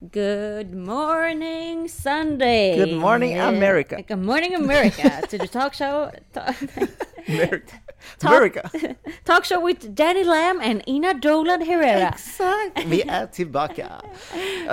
Good morning Sunday. Good morning, America. Good morning America to the talk show. ta- America. Talk- America. talk show with Danny Lamb and Ina Dolan Herrera. Exakt, vi är tillbaka.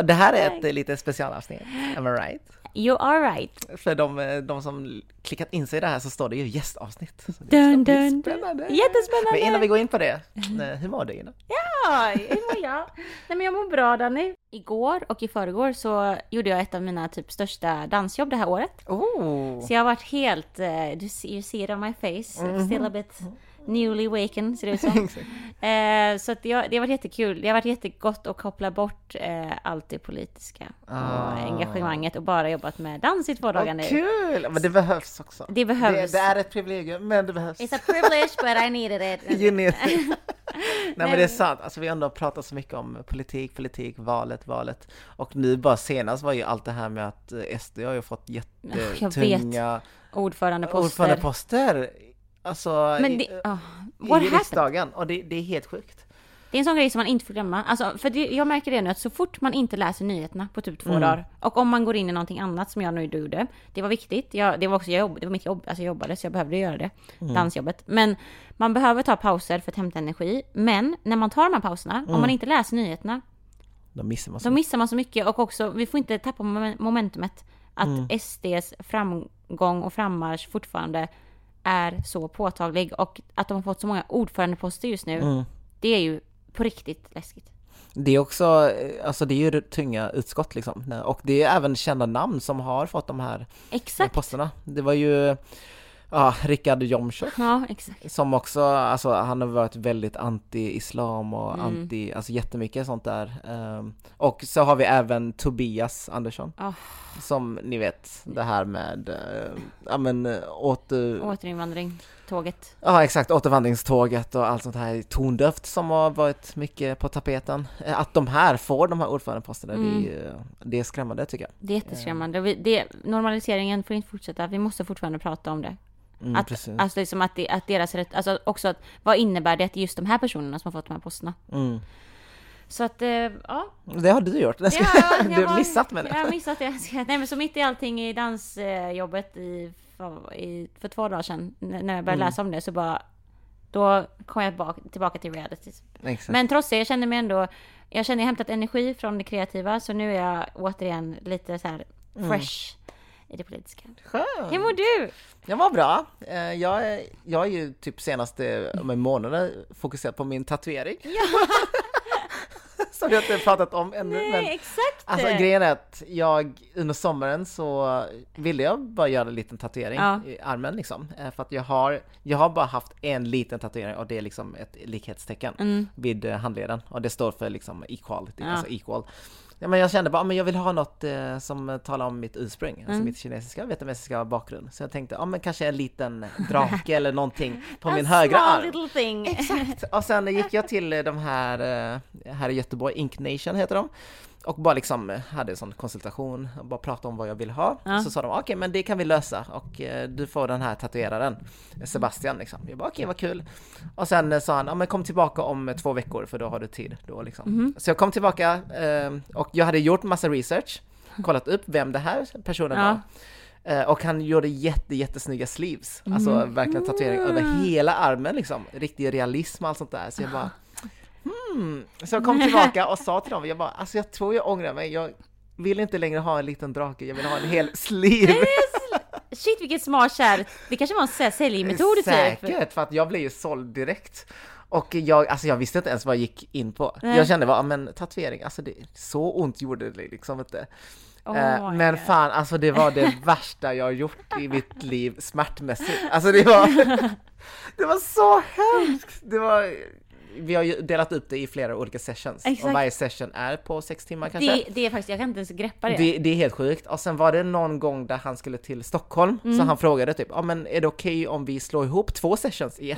Det här är ett lite specialavsnitt, am I right? You are right. För de, eh, de som klickat in sig i det här så står det ju gästavsnitt. Så det Dun, dun, spännande. Jättespännande. Men innan vi går in på det, eh, hur mår du Ina? Ja, hur mår jag? Nej men jag mår bra Danny. Igår och i förrgår så gjorde jag ett av mina typ största dansjobb det här året. Oh. Så jag har varit helt, eh, ser, you see it on my face, Mhm. still a bit newly awakened ser det ut som. eh, så att jag, det har varit jättekul. Det har varit jättegott att koppla bort eh, allt det politiska Ah. och engagemanget och bara jobbat med dans i två dagar Vad nu. kul! Men det behövs också. Det behövs. Det, det är ett privilegium, men det behövs. It's a privilege but I needed it. You need it. Nej men det är sant, alltså vi har ändå pratat så mycket om politik, politik, valet, valet. Och nu bara senast var ju allt det här med att eh, SD har ju fått jättetunga Ordförandeposter. ordförandeposter. Alltså Men i, det, oh, i what happened? riksdagen, och det, det är helt sjukt. Det är en sån grej som man inte får glömma. Alltså, för det, jag märker det nu att så fort man inte läser nyheterna på typ två Mm. dagar och om man går in i någonting annat som jag nu gjorde. Det var viktigt. Jag, det var också jobb, det var mitt jobb. Alltså jag jobbade så jag behövde göra det. Mm. Dansjobbet. Men man behöver ta pauser för att hämta energi. Men när man tar de här pauserna, om Mm. man inte läser nyheterna, Då missar man så då missar man så mycket. Och också, vi får inte tappa mom- momentumet. Att Mm. SDs framgång och frammarsch fortfarande är så påtaglig. Och att de har fått så många ordförandeposter just nu. Mm. Det är ju på riktigt läskigt. Det är också, eh, alltså det är ju tunga utskott liksom. Och det är även kända namn som har fått de här Exakt. posterna. Det var ju, ja, Richard Jomshof. Ja, exakt. Som också, alltså han har varit väldigt anti-islam och Mm. anti, alltså jättemycket sånt där. Ehm, och så har vi även Tobias Andersson. Oh, Som ni vet, det här med, uh, ja men eh, åter, återinvandring, tåget. ja exakt, återvandringståget och allt sånt här tondövt som har varit mycket på tapeten. Eh, Att de här får de här ordförandeposterna, det, är, Mm. det är skrämmande tycker jag. Det är jätteskrämmande. Det, normaliseringen får inte fortsätta. Vi måste fortfarande prata om det. Mm, att, precis. alltså liksom att, det, att deras rätt, alltså också att vad innebär det att det är just de här personerna som har fått de här posterna? Mm. Så att, eh, ja. Det har du gjort, Ja, jag du har missat med Jag det. har missat det. Nej men så mitt i allting i dansjobbet i, för, i, för två dagar sedan, när jag började Mm. läsa om det så bara, då kom jag bak, tillbaka till reality. Exakt. Men trots det, jag kände mig ändå, jag kände jag hämtat energi från det kreativa, så nu är jag återigen lite så här Mm. I det politiska. Skönt. Hur mår du? Jag var bra. Eh, Jag är, jag är ju typ senaste om en månad fokuserad på min tatuering. Som jag inte pratat om ännu. Nej, Men exakt! alltså grejen är att jag under sommaren så ville jag bara göra en liten tatuering Ja. i armen liksom. Eh, För att jag har, jag har bara haft en liten tatuering och det är liksom ett likhetstecken Mm. vid eh, handleden. Och det står för liksom equality, Ja. alltså equal. Ja, men jag kände bara, men jag vill ha något eh, som talar om mitt ursprung, alltså Mm. mitt kinesiska, vietnamesiska bakgrund. Så jag tänkte, ja men kanske en liten drake eller någonting på min högra arm. thing. Exakt! Och sen gick jag till eh, de här, eh, här i Göteborg, Ink Nation heter de. Och bara liksom eh, hade en sån konsultation, och bara pratade om vad jag vill ha. Ja. Och så sa de, okej men det kan vi lösa och eh, du får den här tatueraren, Sebastian liksom. Jag bara, okej vad kul. Och sen eh, sa han, ja men kom tillbaka om eh, två veckor för då har du tid då liksom. Mhm. Så jag kom tillbaka eh, och jag hade gjort massa research, kollat upp vem det här personen Ja. var. Eh, Och han gjorde jätte, jättesnygga sleeves, alltså Mm. verkligen tatuering över hela armen liksom, riktig realism och allt sånt där. Så jag bara, hmm. Så jag kom tillbaka och sa till dem, jag bara, alltså jag tror jag ångrar mig, jag vill inte längre ha en liten drake, jag vill ha en hel sleeve. Shit vilket smart kär. Det kanske var en säljmetod typ. Säkert, för att jag blev ju såld direkt. Och jag, alltså jag visste inte ens vad jag gick in på. Nej. Jag kände bara, "Ah, men tatuering, alltså det, så ont gjorde det liksom inte. Oh men fan, alltså det var det värsta jag gjort i mitt liv smärtmässigt. Alltså det var, det var så hemskt! Det var, vi har ju delat upp det i flera olika sessions. Exakt. Och varje session är på sex timmar kanske. det, det är faktiskt, jag kan inte ens greppa det. Det, det är helt sjukt. Och sen var det någon gång där han skulle till Stockholm, Mm. så han frågade typ, ja men är det okej om vi slår ihop två sessions i ett?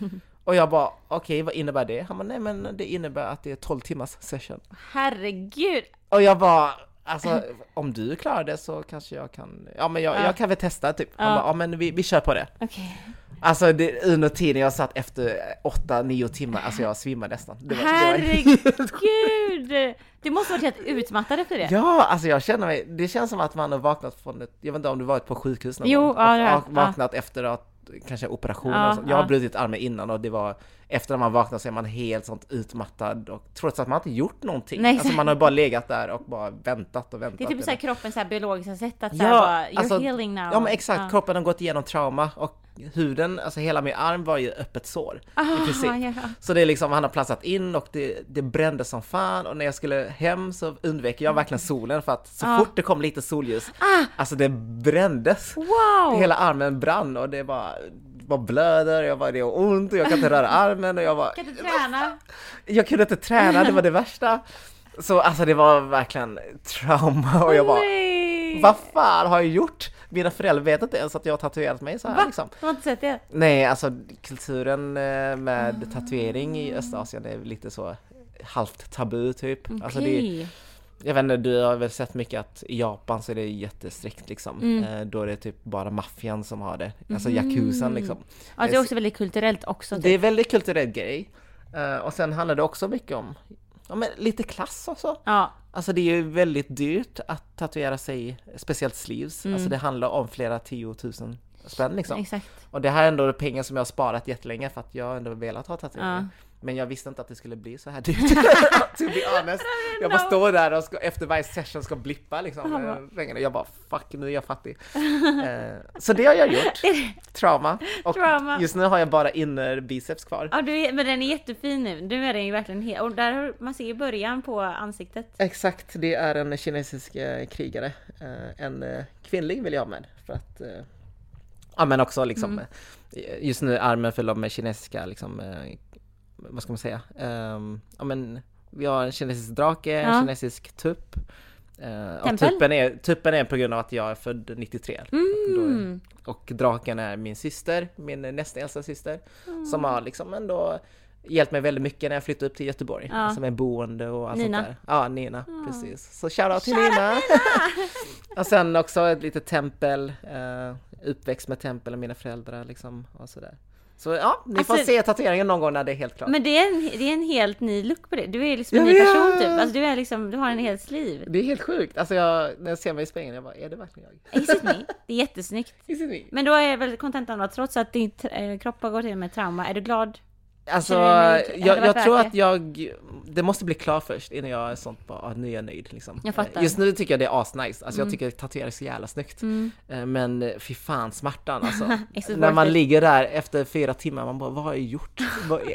och jag bara, okej vad innebär det? Han bara, nej men det innebär att det är 12 timmars session. Herregud. Och jag bara, alltså om du klarar det så kanske jag kan, ja men jag, Ja. jag kan väl testa typ. Han Ja. bara, ja men vi, vi kör på det. Okej. Alltså det, under tiden jag satt efter 8-9 timmar, alltså jag svimmade nästan. Det var, det var Herregud! Du måste varit helt utmattad efter det. Ja, alltså jag känner mig, det känns som att man har vaknat från ett, jag vet inte om du varit på sjukhus någon Jo, gång? ja, det har jag. och, och vaknat efter att kanske operation Ja, och sånt. Jag har ja. brutit armen innan och det var efter att man vaknar så är man helt sånt utmattad och trots att man inte gjort någonting. Nej, alltså man har bara legat där och bara väntat och väntat. Det är typ såhär kroppens så här biologiska sätt att Ja, såhär bara, you're alltså, healing now. Ja men exakt, Ja. kroppen har gått igenom trauma och huden, alltså hela min arm var ju öppet sår i princip. Ah, ja. Så det är liksom, han har platsat in och det, det brände som fan och när jag skulle hem så undvek jag verkligen solen för att så Ah. fort det kom lite solljus, alltså det brändes. Wow! Hela armen brann och det var, bara blöder, jag bara det gör ont och jag kan inte röra armen och jag bara, Kan du träna? jag kunde inte träna, det var det värsta. Så alltså det var verkligen trauma och jag bara, Nej! vad fan har jag gjort? Mina föräldrar vet inte ens att jag har tatuerat mig så här Va? liksom. Du har inte sett det? Nej, alltså kulturen eh, med tatuering i Östasien är lite så halvt tabu typ. Alltså det. Jag vet inte, du har väl sett mycket att i Japan så är det jättestrikt liksom. Mm. Eh, Då är det typ bara maffian som har det, alltså yakuzan liksom. Ja, det är också väldigt kulturellt också. Typ. Det är väldigt kulturell grej. Eh, Och sen handlar det också mycket om ja, men lite klass också. Ja, Alltså det är ju väldigt dyrt att tatuera sig, speciellt sleeves. Mm. Alltså det handlar om flera tiotusen spänn liksom. exakt. Och det här är ändå pengar som jag har sparat jättelänge för att jag ändå velat ha tatueringar. Ja. Men jag visste inte att det skulle bli så här dyrt. to be honest. Jag bara står där och ska, efter varje session ska blippa liksom pengarna. Jag bara fuck nu är jag fattig. Eh, så det har jag gjort. Trauma. Och Trauma. just nu har jag bara inner biceps kvar. Ja, du men den är jättefin nu. Du är den ju verkligen helt... Och där man ser ju början på ansiktet. Exakt, det är en kinesisk eh, krigare. Eh, en eh, kvinnlig vill jag ha med för att eh, Ja men också liksom eh, Just nu är armen full av med kinesiska liksom eh, Vad ska man säga? Ehm, ja men Vi har en kinesisk drake, en Ja. kinesisk tupp och Tempel? tuppen är, tuppen är på grund av att jag är född 93 Då är- Mm. Och draken är min syster, min nästa äldsta syster Som har liksom ändå hjälpt mig väldigt mycket när jag flyttade upp till Göteborg Ja. Som är boende och allt Nina. sånt där Ja, Nina, precis Så shoutout till Nina! och sen också ett litet tempel eh, Uppväxt med tempel och mina föräldrar liksom och sådär Så ja, ni får Alltså- se tatueringen någon gång när det är helt klart Men det är, en, det är en helt ny look på det. Du är liksom en Jag ny person typ. Alltså du är liksom, du har en helt liv. Det är helt sjukt, alltså jag, när jag ser mig i spegeln, jag bara, är det verkligen jag? Is it me? Det är jättesnyggt. Is it me? Men då är väl kontentan då, trots att din eh, kropp har gått igenom ett trauma, är du glad? Alltså, jag, jag tror att jag, det måste bli klart först innan jag är sånt bara, ah, nu är jag nöjd liksom. Jag fattar. Mm. Just nu tycker jag det är asnice, alltså jag tycker tatuering är så jävla snyggt. Eh, Men eh, fy fan smärtan alltså. När man it? ligger där efter fyra timmar, man bara, vad har jag gjort?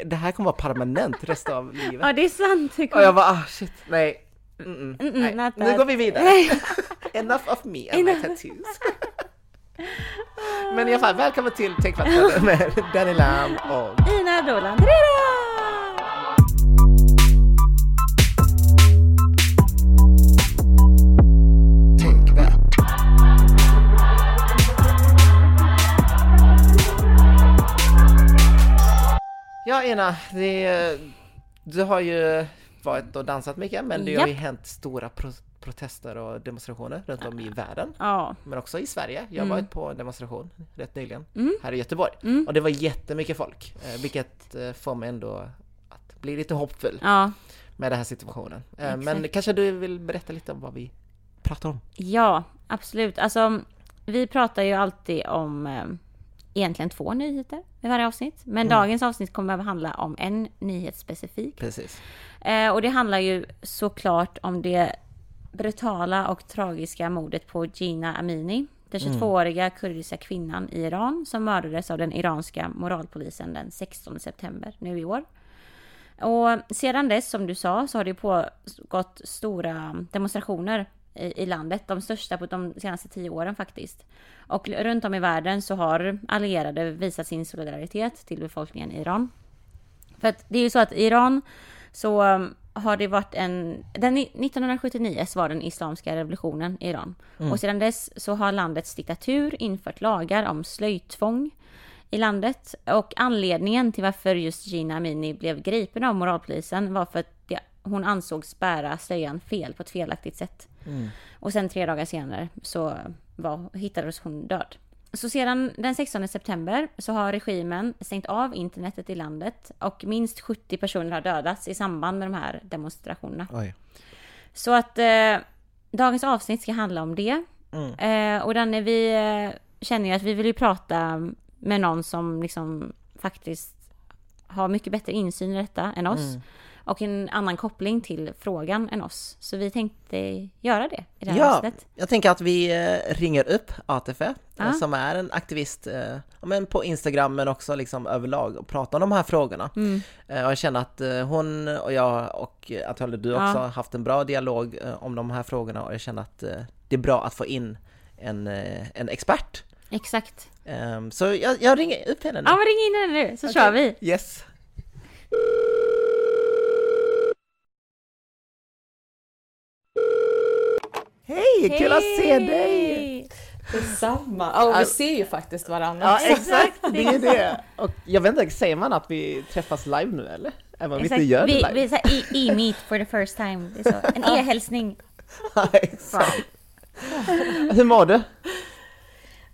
Det här kommer vara permanent resten av livet. Ja det är sant. Det Och jag bara, ah shit, nej. Mm -mm, nej. Nu går vi vidare. Enough of me and my tattoos. Men i alla fall, välkommen till Tänkvatten med Danny Lamb och Ina Dolan! Ja Ena, det, du har ju varit och dansat mycket men det har ju Japp. hänt stora pro protester och demonstrationer runt om i världen. Ja. Men också i Sverige. Jag har varit på en demonstration rätt nyligen Mm. här i Göteborg. Mm. Och det var jättemycket folk, eh, vilket eh, får mig ändå att bli lite hoppfull Ja. med den här situationen. Eh, Men Exakt. kanske du vill berätta lite om vad vi pratar om? Ja, absolut. Alltså, vi pratar ju alltid om eh, egentligen två nyheter i varje avsnitt. Men dagens avsnitt kommer att handla om en nyhet specifik. Precis. Eh, och det handlar ju såklart om det brutala och tragiska mordet på Gina Amini. Den 22-åriga kurdiska kvinnan i Iran som mördades av den iranska moralpolisen den 16 september nu i år. Och sedan dess, som du sa, så har det pågått stora demonstrationer i, i landet. De största på de senaste tio åren faktiskt. Och runt om i världen så har allierade visat sin solidaritet till befolkningen i Iran. För att det är ju så att i Iran så har det varit en... Den, 1979 så var den islamska revolutionen i Iran. Och sedan dess så har landets diktatur infört lagar om slöjtvång i landet. Och anledningen till varför just Gina Amini blev gripen av moralpolisen var för att det, hon ansågs bära slöjan fel på ett felaktigt sätt. Och sen tre dagar senare så var, hittades hon död. Så sedan den 16 september så har regimen stängt av internetet i landet och minst 70 personer har dödats i samband med de här demonstrationerna. Oj. Så att eh, dagens avsnitt ska handla om det. Mm. Eh, och Danne, vi eh, känner ju att vi vill ju prata med någon som liksom faktiskt har mycket bättre insyn i detta än oss. Mm. Och en annan koppling till frågan än oss. Så vi tänkte göra det i det här Ja, avsnittet. jag tänker att vi eh, ringer upp ATF, eh, Ja. som är en aktivist eh, men på Instagram men också liksom överlag och pratar om de här frågorna. Mm. Och jag känner att hon och jag och antagligen du också Ja. har haft en bra dialog om de här frågorna och jag känner att det är bra att få in en, en expert. Exakt. Ehm, Så jag, jag ringer upp henne nu. Ja men ring in henne nu så kör vi. Yes. Hej, kul att se dig! Detsamma! Ja, och vi ser ju faktiskt varandra. Ja, exakt, det är det. Och jag vet inte, säger man att vi träffas live nu eller? Även om vi inte Exakt. gör det vi, live? vi e- e-meet for the first time. Det är så. En e-hälsning. Ja, exakt. Hur mår du?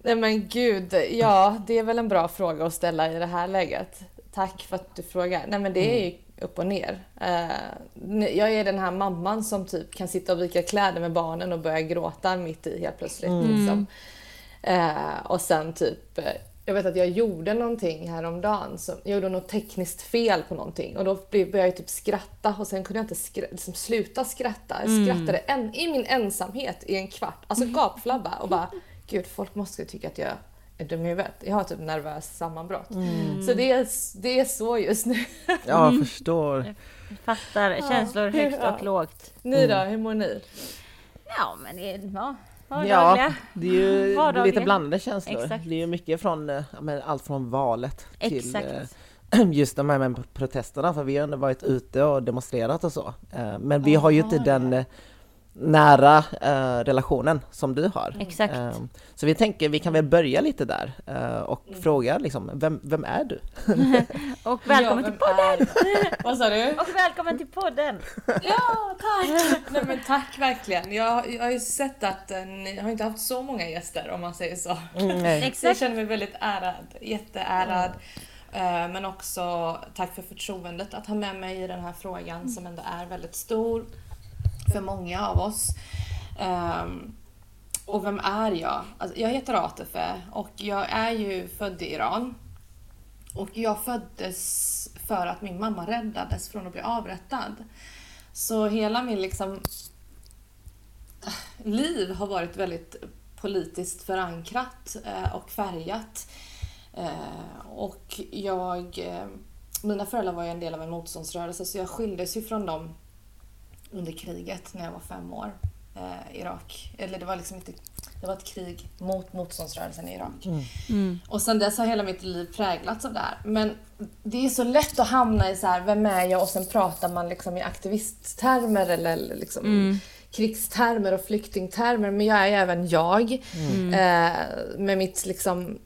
Nej men gud, ja det är väl en bra fråga att ställa i det här läget. Tack för att du frågar. Nej men det är ju upp och ner. Eh, jag är den här mamman som typ kan sitta och vika kläder med barnen och börja gråta mitt i helt plötsligt. Liksom. Eh, och sen typ, eh, jag vet att jag gjorde någonting häromdagen. Som, jag gjorde något tekniskt fel på någonting och då började jag typ skratta och sen kunde jag inte skra- liksom sluta skratta. Jag skrattade en, i min ensamhet i en kvart. Alltså gapflabba och bara Gud, folk måste tycka att jag dum i huvudet. Jag har typ nervös sammanbrott. Så det är, det är så just nu. Ja, jag förstår. Fattar känslor högt och lågt. Ni då, hur mår ni? Ja men det är ja, Ja, vardagliga. det är ju Vardagliga. lite blandade känslor. Exakt. Det är ju mycket från, eh, ja, men allt från valet till Exakt. eh, just de här med protesterna, för vi har ändå varit ute och demonstrerat och så. Eh, Men vi har ju inte den nära eh, relationen som du har. Exakt. Eh, Så vi tänker, vi kan väl börja lite där eh, och fråga liksom, vem, vem är du? Och välkommen till podden! Vad sa du? Och välkommen till podden! Ja, tack! Nej men tack verkligen. Jag, jag har ju sett att eh, ni har inte haft så många gäster om man säger så. Mm, Så jag Exakt. känner mig väldigt ärad, jätteärad. Eh, Men också tack för förtroendet att ha med mig i den här frågan som ändå är väldigt stor för många av oss. Um, Och vem är jag? Alltså, jag heter Atefe och jag är ju född i Iran. Och jag föddes för att min mamma räddades från att bli avrättad. Så hela min liksom liv har varit väldigt politiskt förankrat eh, och färgat. Eh, Och jag, eh, mina föräldrar var ju en del av en motståndsrörelse så jag skildes ju från dem under kriget när jag var fem år. Eh, Irak. Eller det var liksom inte, det var ett krig mot motståndsrörelsen i Irak. Mm. Och sen dess har hela mitt liv präglats av det här. Men det är så lätt att hamna i så här, vem är jag? Och sen pratar man liksom i aktivisttermer eller liksom krigstermer och flyktingtermer. Men jag är ju även jag. Eh, med mitt liksom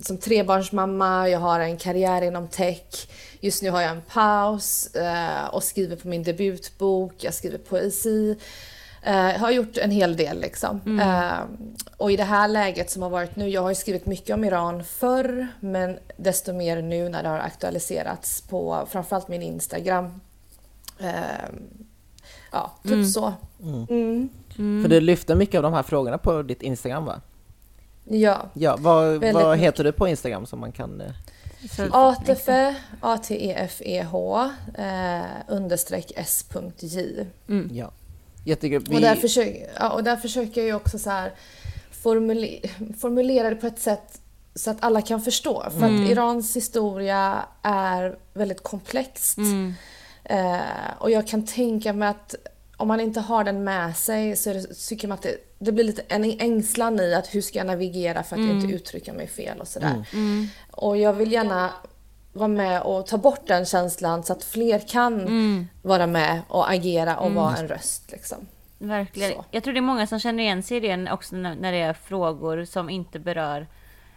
som trebarnsmamma, jag har en karriär inom tech. Just nu har jag en paus eh, och skriver på min debutbok, jag skriver poesi. Eh, jag har gjort en hel del liksom. Eh, och i det här läget som har varit nu, jag har ju skrivit mycket om Iran förr, men desto mer nu när det har aktualiserats på framförallt min Instagram. Ja, typ så. Mm. För du lyfter mycket av de här frågorna på ditt Instagram va? Ja. Ja, vad, vad heter du på Instagram som man kan... eh, Så, ATFE, A-T-E-F-E-H, eh, understreck s.j. Ja. Jättekul. Och, där försöker, ja, och där försöker jag ju också så här formule, formulera det på ett sätt så att alla kan förstå. För att Irans historia är väldigt komplext. mm. Eh, och jag kan tänka mig att om man inte har den med sig så är det, tycker man att det, det blir lite en ängslan i att hur ska jag navigera för att jag inte uttrycker mig fel och sådär. Mm. Och jag vill gärna vara med och ta bort den känslan så att fler kan Mm. vara med och agera och vara en röst. Liksom. Verkligen. Så. Jag tror det är många som känner igen sig i det också när det är frågor som inte berör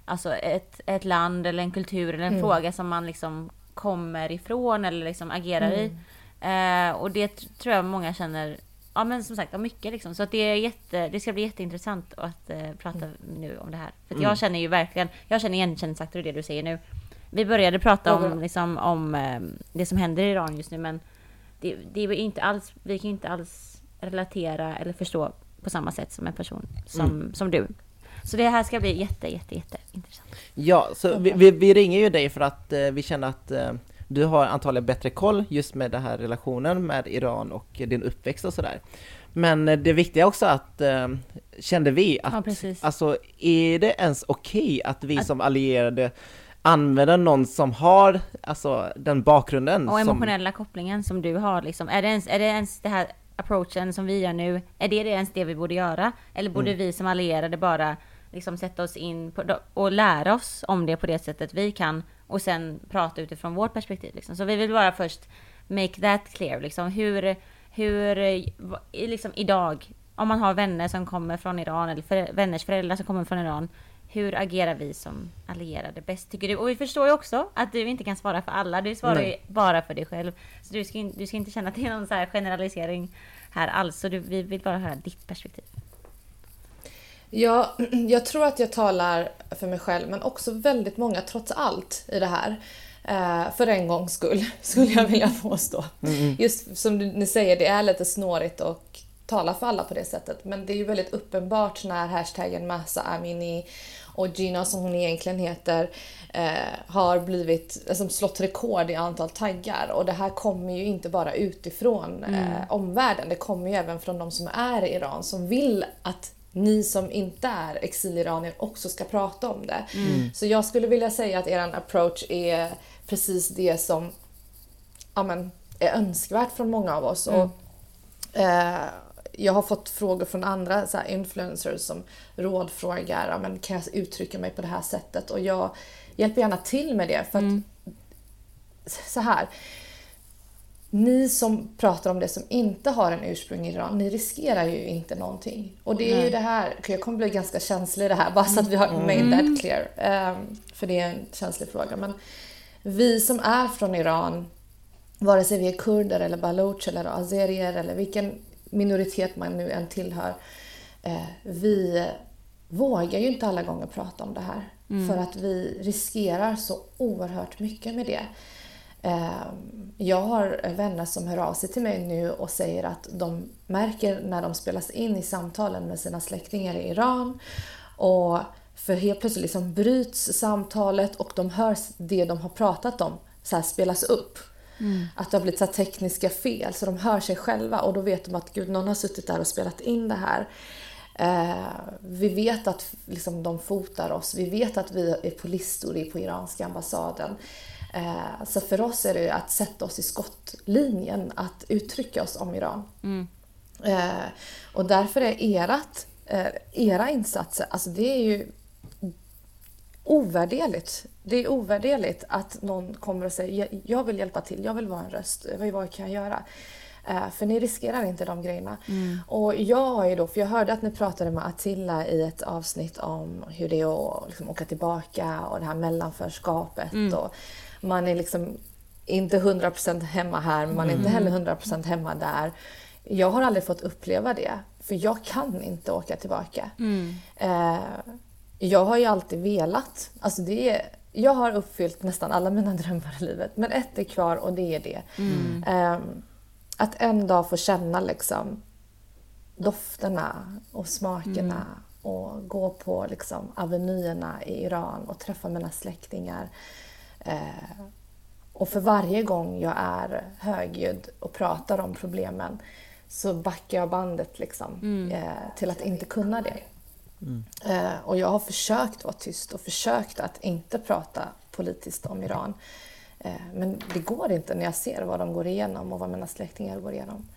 alltså ett, ett land eller en kultur eller en Mm. fråga som man liksom kommer ifrån eller liksom agerar Mm. i. Eh, och det tror jag många känner, ja men som sagt, mycket liksom. Så att det, är jätte, det ska bli jätteintressant att eh, prata Mm. nu om det här. För jag känner ju verkligen, jag känner igenkänningsfaktor i det du säger nu. Vi började prata om, bra. liksom, om eh, det som händer i Iran just nu men det, det är inte alls, vi kan inte alls relatera eller förstå på samma sätt som en person som, som du. Så det här ska bli jätte, jätte, jätte intressant. Ja, så vi, vi, vi ringer ju dig för att eh, vi känner att eh, du har antagligen bättre koll just med den här relationen med Iran och din uppväxt och sådär. Men eh, det viktiga också att, eh, kände vi, Ja, att precis. alltså är det ens okej att vi som allierade använder någon som har alltså den bakgrunden? Och som, emotionella kopplingen som du har liksom. Är det ens, är det, ens det här approachen som vi gör nu, är det, det ens det vi borde göra? Eller borde Mm. vi som allierade bara liksom sätta oss in på, och lära oss om det på det sättet vi kan och sen prata utifrån vårt perspektiv liksom. Så vi vill bara först make that clear liksom. Hur, hur, liksom idag, om man har vänner som kommer från Iran eller för, vänners föräldrar som kommer från Iran, hur agerar vi som allierade bäst tycker du? Och vi förstår ju också att du inte kan svara för alla, du svarar Nej. ju bara för dig själv. Så du ska, in- du ska inte känna att det är någon så generalisering här alls, så du, vi vill bara höra ditt perspektiv. Ja, jag tror att jag talar för mig själv, men också väldigt många trots allt i det här. Eh, för en gångs skull, skulle jag vilja påstå. Just som ni säger, det är lite snårigt och tala för alla på det sättet. Men det är ju väldigt uppenbart när hashtaggen Massa Amini och Gina som hon egentligen heter eh, har blivit, alltså, slått rekord i antal taggar. Och det här kommer ju inte bara utifrån eh, omvärlden. Det kommer ju även från de som är i Iran som vill att ni som inte är exiliranier också ska prata om det. Så jag skulle vilja säga att er approach är precis det som ja, men, är önskvärt från många av oss. Och, eh, jag har fått frågor från andra så här, influencers som rådfrågar ja, men, kan jag uttrycka mig på det här sättet och jag hjälper gärna till med det. För att, så här, ni som pratar om det som inte har en ursprung i Iran, ni riskerar ju inte någonting. Och det är ju det här, jag kommer bli ganska känslig i det här, bara så att vi har made that clear. Ehm, för det är en känslig fråga. Men vi som är från Iran, vare sig vi är kurder eller baluch eller azerier eller vilken minoritet man nu än tillhör, eh, vi vågar ju inte alla gånger prata om det här. För att vi riskerar så oerhört mycket med det. Eh, Jag har vänner som hör av sig till mig nu och säger att de märker när de spelas in i samtalen med sina släktingar i Iran och för helt plötsligt liksom bryts samtalet och de hör det de har pratat om så spelas upp. Att det har blivit så tekniska fel så de hör sig själva och då vet de att gud någon har suttit där och spelat in det här. Eh, vi vet att liksom, de fotar oss. Vi vet att vi är på listor på iranska ambassaden. Eh, så för oss är det att sätta oss i skottlinjen, att uttrycka oss om Iran. Eh, och därför är erat, eh, era insatser, alltså det är ju ovärderligt. Det är ovärderligt att någon kommer och säger "Jag- vill hjälpa till, jag vill vara en röst, vad kan jag göra? För ni riskerar inte de grejerna. Och jag har ju då, för jag hörde att ni pratade med Attila i ett avsnitt om hur det är att liksom åka tillbaka och det här mellanförskapet. Och man är liksom inte 100% hemma här, men man är inte heller 100% hemma där. Jag har aldrig fått uppleva det, för jag kan inte åka tillbaka. Eh, jag har ju alltid velat. Alltså det är, jag har uppfyllt nästan alla mina drömmar i livet, men ett är kvar och det är det. Eh, att en dag få känna liksom dofterna och smakerna och gå på liksom avenyerna i Iran och träffa mina släktingar. Eh, och för varje gång jag är högljudd och pratar om problemen så backar jag bandet liksom, eh, till att inte kunna det. Eh, och jag har försökt vara tyst och försökt att inte prata politiskt om Iran. Men det går inte när jag ser vad de går igenom och vad mina släktingar går igenom.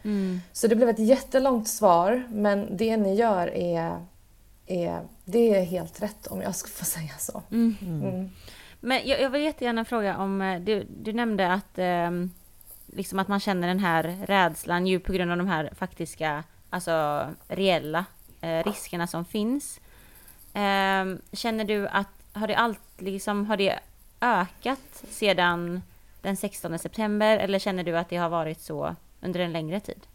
Så det blev ett jättelångt svar, men det ni gör är, är, det är helt rätt om jag ska få säga så. Mm. Men jag, jag vill jättegärna fråga om, eh, du, du nämnde att, eh, liksom att man känner den här rädslan ju på grund av de här faktiska, alltså reella eh, riskerna som finns. Eh, känner du att, har det allt, liksom, har det ökat sedan den 16 september eller känner du att det har varit så under en längre tid?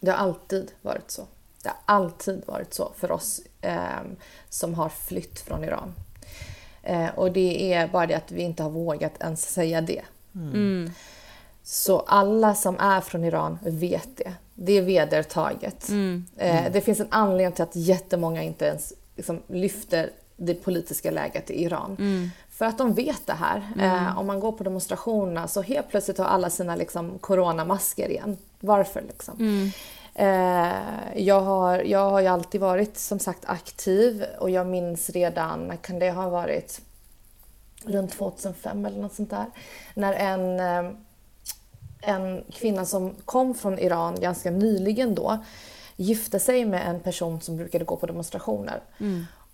Det har alltid varit så. Det har alltid varit så för oss eh, som har flytt från Iran. Eh, och det är bara det att vi inte har vågat ens säga det. Mm. Så alla som är från Iran vet det. Det är vedertaget. Mm. Eh, det finns en anledning till att jättemånga inte ens liksom, lyfter det politiska läget i Iran. Mm. För att de vet det här. Eh, om man går på demonstrationerna så helt plötsligt har alla sina liksom, coronamasker igen. Varför liksom? Mm. Eh, jag, har, jag har ju alltid varit som sagt aktiv och jag minns redan, när kan det ha varit? Runt 2005 eller något sånt där. När en, eh, en kvinna som kom från Iran ganska nyligen då gifte sig med en person som brukade gå på demonstrationer.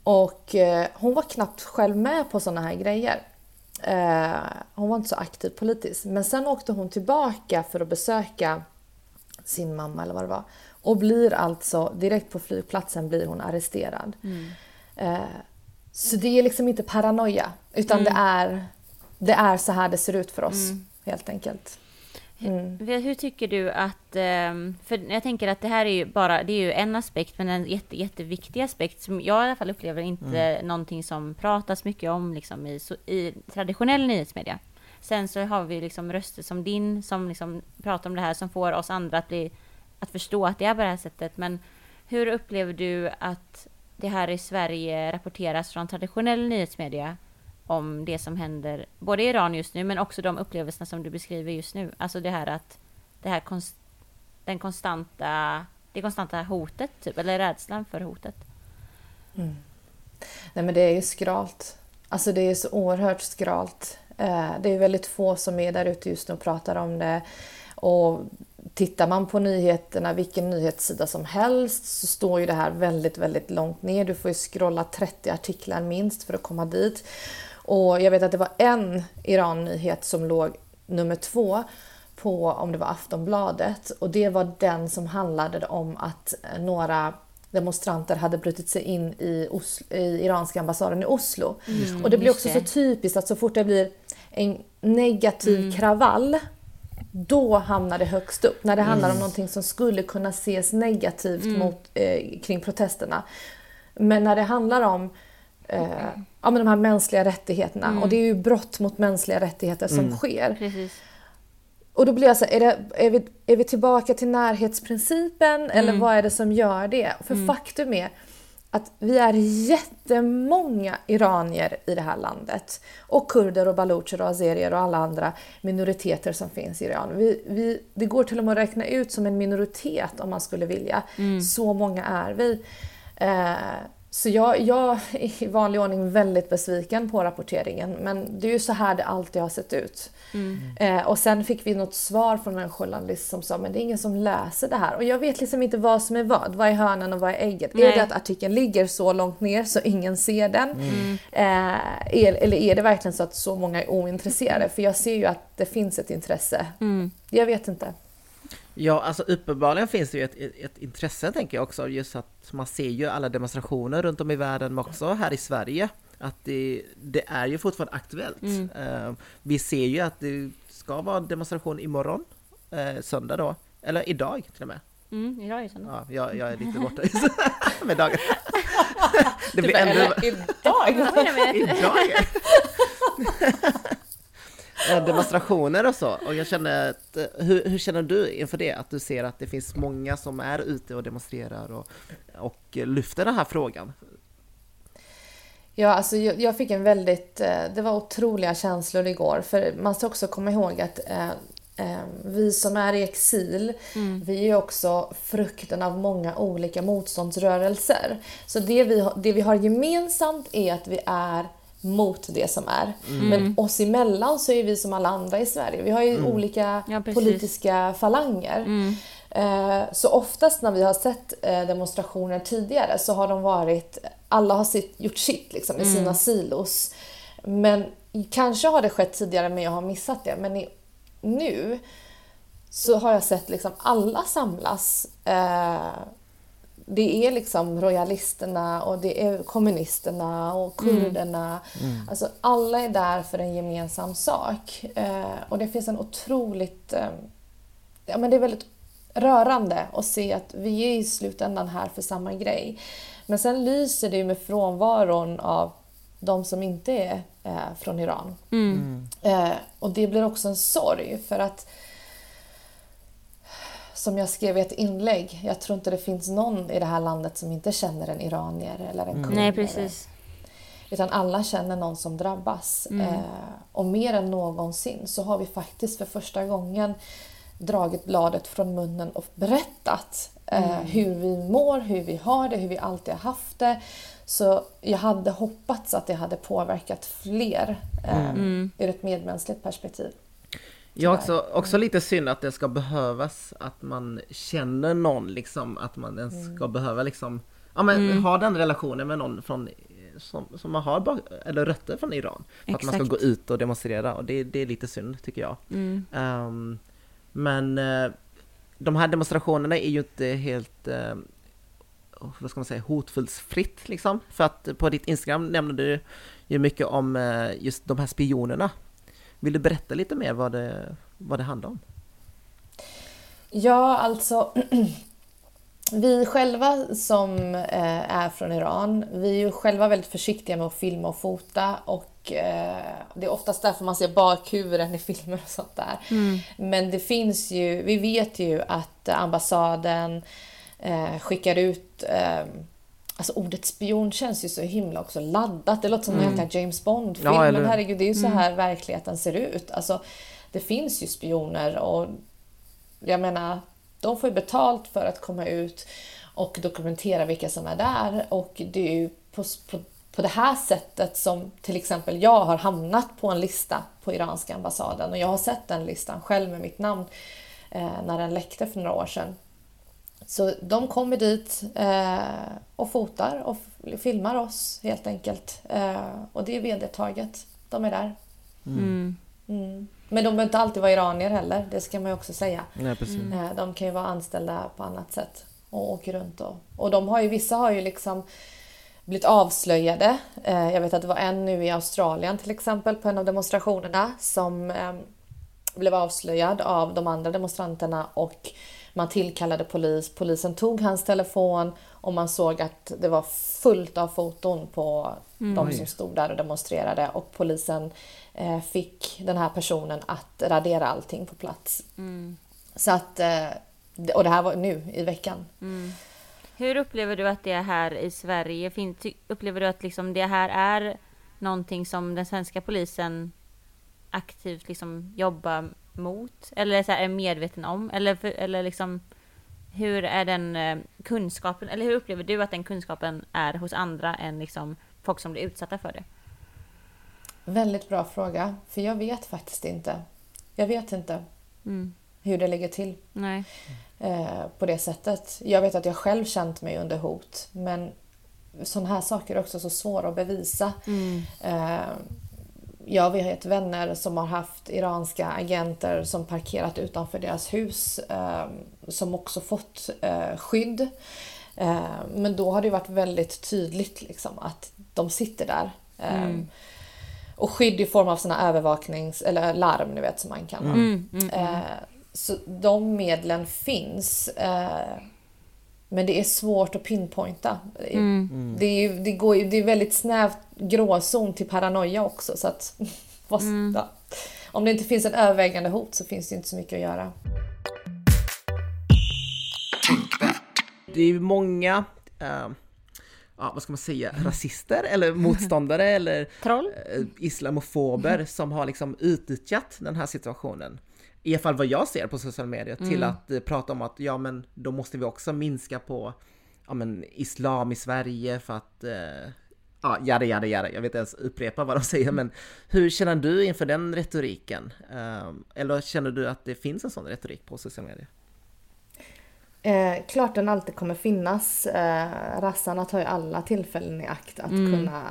Och eh, hon var knappt själv med på såna här grejer. Hon var inte så aktiv politiskt. Men sen åkte hon tillbaka för att besöka sin mamma eller vad det var. Och blir alltså, direkt på flygplatsen blir hon arresterad. Eh, så det är liksom inte paranoia, utan det, är, det är så här det ser ut för oss, helt enkelt. Mm. Hur hur tycker du att, ehm, för jag tänker att det här är ju bara, det är ju en aspekt, men en jätte, jätteviktig aspekt som jag i alla fall upplever inte någonting som pratas mycket om liksom i, i traditionell nyhetsmedia. Sen så har vi liksom röster som din som liksom pratar om det här som får oss andra att, bli, att förstå att det är på det här sättet. Men hur upplever du att det här i Sverige rapporteras från traditionell nyhetsmedia om det som händer både i Iran just nu men också de upplevelserna som du beskriver just nu. Alltså det här att det här konst, den konstanta, det konstanta hotet typ, eller rädslan för hotet. Mm. Nej men det är ju skralt. Alltså det är så oerhört skralt. Eh, Det är väldigt få som är där ute just nu och pratar om det. Och tittar man på nyheterna, vilken nyhetssida som helst, så står ju det här väldigt, väldigt långt ner. Du får ju scrolla 30 artiklar minst för att komma dit. Och jag vet att det var en Iran-nyhet som låg nummer två på, om det var Aftonbladet, och det var den som handlade om att eh, några demonstranter hade brutit sig in i, Oslo, i iranska ambassaden i Oslo. och det blir också det. så typiskt att så fort det blir en negativ kravall då hamnar det högst upp. När det handlar om någonting som skulle kunna ses negativt mot, eh, kring protesterna. Men när det handlar om eh, ja, men de här mänskliga rättigheterna, och det är ju brott mot mänskliga rättigheter som sker. Precis. Och då blir jag så här, är, det, är, vi, är vi tillbaka till närhetsprincipen eller Mm. vad är det som gör det? För faktum är att vi är jättemånga iranier i det här landet. Och kurder och balucher och azerier och alla andra minoriteter som finns i Iran. Vi, vi, det går till och med att räkna ut som en minoritet om man skulle vilja. Mm. Så många är vi. Eh, så jag, jag är i vanlig ordning väldigt besviken på rapporteringen. Men det är ju så här det alltid har sett ut. Eh, och sen fick vi något svar från en journalist som sa men det är ingen som läser det här. Och jag vet liksom inte vad som är vad. Vad är hönan och vad är ägget? Är Nej. det att artikeln ligger så långt ner så ingen ser den? Eh, är, eller är det verkligen så att så många är ointresserade? För jag ser ju att det finns ett intresse. Jag vet inte. Ja, alltså uppenbarligen finns det ju ett, ett, ett intresse tänker jag också, just att man ser ju alla demonstrationer runt om i världen, men också här i Sverige, att det, det är ju fortfarande aktuellt. Eh, vi ser ju att det ska vara en demonstration imorgon, eh, söndag då, eller idag till och med. Mm, idag är söndag. Ja, jag, jag är lite borta med dagen. Det blir Eller ändå idag? Idag. Eh, Demonstrationer och så, och jag känner att, eh, hur, hur känner du inför det? Att du ser att det finns många som är ute och demonstrerar och, och lyfter den här frågan? Ja, alltså jag, fick en väldigt... eh, Det var otroliga känslor igår. För man ska också komma ihåg att vi som är i exil, vi är också frukten av många olika motståndsrörelser. Så det vi, det vi har gemensamt är att vi är mot det som är. Men oss emellan så är vi som alla andra i Sverige. Vi har ju olika Ja, politiska falanger. Eh, Så oftast när vi har sett eh, demonstrationer tidigare så har de varit, alla har sitt, gjort sitt liksom, i sina silos. Men kanske har det skett tidigare men jag har missat det. Men i, nu så har jag sett liksom alla samlas. Eh, det är liksom royalisterna och det är kommunisterna och kurderna. Alltså alla är där för en gemensam sak. Eh, och det finns en otroligt... Eh, ja, men det är väldigt rörande att se att vi är i slutändan här för samma grej. Men sen lyser det ju med frånvaron av de som inte är eh, från Iran. Eh, och det blir också en sorg för att som jag skrev i ett inlägg, jag tror inte det finns någon i det här landet som inte känner en iranier eller en kurd. Nej, precis. Utan alla känner någon som drabbas. Eh, och mer än någonsin så har vi faktiskt för första gången dragit bladet från munnen och berättat eh, hur vi mår, hur vi har det, hur vi alltid har haft det. Så jag hade hoppats att det hade påverkat fler eh, ur ett medmänskligt perspektiv. Jag också, också lite synd att det ska behövas att man känner någon liksom, att man ens Mm. ska behöva liksom, ja men ha den relationen med någon från som, som man har bak, eller rötter från Iran. För att man ska gå ut och demonstrera och det, det är lite synd tycker jag. Mm. Ehm, men eh, de här demonstrationerna är ju inte helt eh, vad ska man säga, hotfullt fritt liksom. För att på ditt Instagram nämnde du ju mycket om eh, just de här spionerna. Vill du berätta lite mer vad det, vad det handlar om? Ja, alltså vi själva som eh, är från Iran, vi är ju själva väldigt försiktiga med att filma och fota och eh, det är oftast därför man ser bakhuvuden i filmer och sånt där. Men det finns ju, vi vet ju att ambassaden eh, skickar ut eh, Alltså ordet spion känns ju så himla också laddat. Det låter som en jäkla James Bond-film. Ja, eller men herregud, det är ju så här verkligheten ser ut. Alltså, det finns ju spioner och jag menar, de får ju betalt för att komma ut och dokumentera vilka som är där. Och det är ju på, på, på det här sättet som till exempel jag har hamnat på en lista på iranska ambassaden. Och jag har sett den listan själv med mitt namn eh, när den läckte för några år sedan. Så de kommer dit eh, och fotar och filmar oss helt enkelt. Eh, och det är vedertaget. De är där. Mm. Mm. Men de behöver inte alltid vara iranier heller, det ska man ju också säga. Nej, precis. Eh, De kan ju vara anställda på annat sätt och åker runt. Och, och de har ju, vissa har ju liksom blivit avslöjade. Jag vet att det var en nu i Australien till exempel på en av demonstrationerna som blev avslöjad av de andra demonstranterna och man tillkallade polis. Polisen tog hans telefon och man såg att det var fullt av foton på de som stod där och demonstrerade och polisen eh, fick den här personen att radera allting på plats. Så att, eh, och det här var nu i veckan. Hur upplever du att det är här i Sverige? Fin- Upplever du att liksom det här är någonting som den svenska polisen aktivt liksom jobbar mot? Eller så här, är medveten om? Eller, för, eller liksom, hur är den eh, kunskapen, eller hur upplever du att den kunskapen är hos andra än liksom folk som blir utsatta för det? Väldigt bra fråga, för jag vet faktiskt inte. Jag vet inte Mm. hur det ligger till eh, på det sättet. Jag vet att jag själv känt mig under hot, men sådana här saker är också så svåra att bevisa. Eh, jag vet vänner som har haft iranska agenter som parkerat utanför deras hus eh, som också fått eh, skydd. Eh, men då har det varit väldigt tydligt liksom, att de sitter där. Eh, Och skydd i form av såna övervaknings eller larm ni vet som man kan ha. Mm, mm, Eh, så de medlen finns. Eh, men det är svårt att pinpointa. Det är- Mm. Det, är, det, går, det är väldigt snävt gråzon till paranoia också. Så att, Mm. ja. Om det inte finns en övervägande hot så finns det inte så mycket att göra. Det är ju många, eh, ja, vad ska man säga, rasister eller motståndare eller Troll? eh, islamofober som har liksom utnyttjat den här situationen. I alla fall vad jag ser på sociala medier till att eh, prata om att ja men då måste vi också minska på ja, men, islam i Sverige för att eh, ja, jada jada jada, jag vet inte ens upprepa vad de säger men hur känner du inför den retoriken? Eh, eller känner du att det finns en sån retorik på sociala medier? Eh, klart den alltid kommer finnas. Eh, rassarna tar ju alla tillfällen i akt att kunna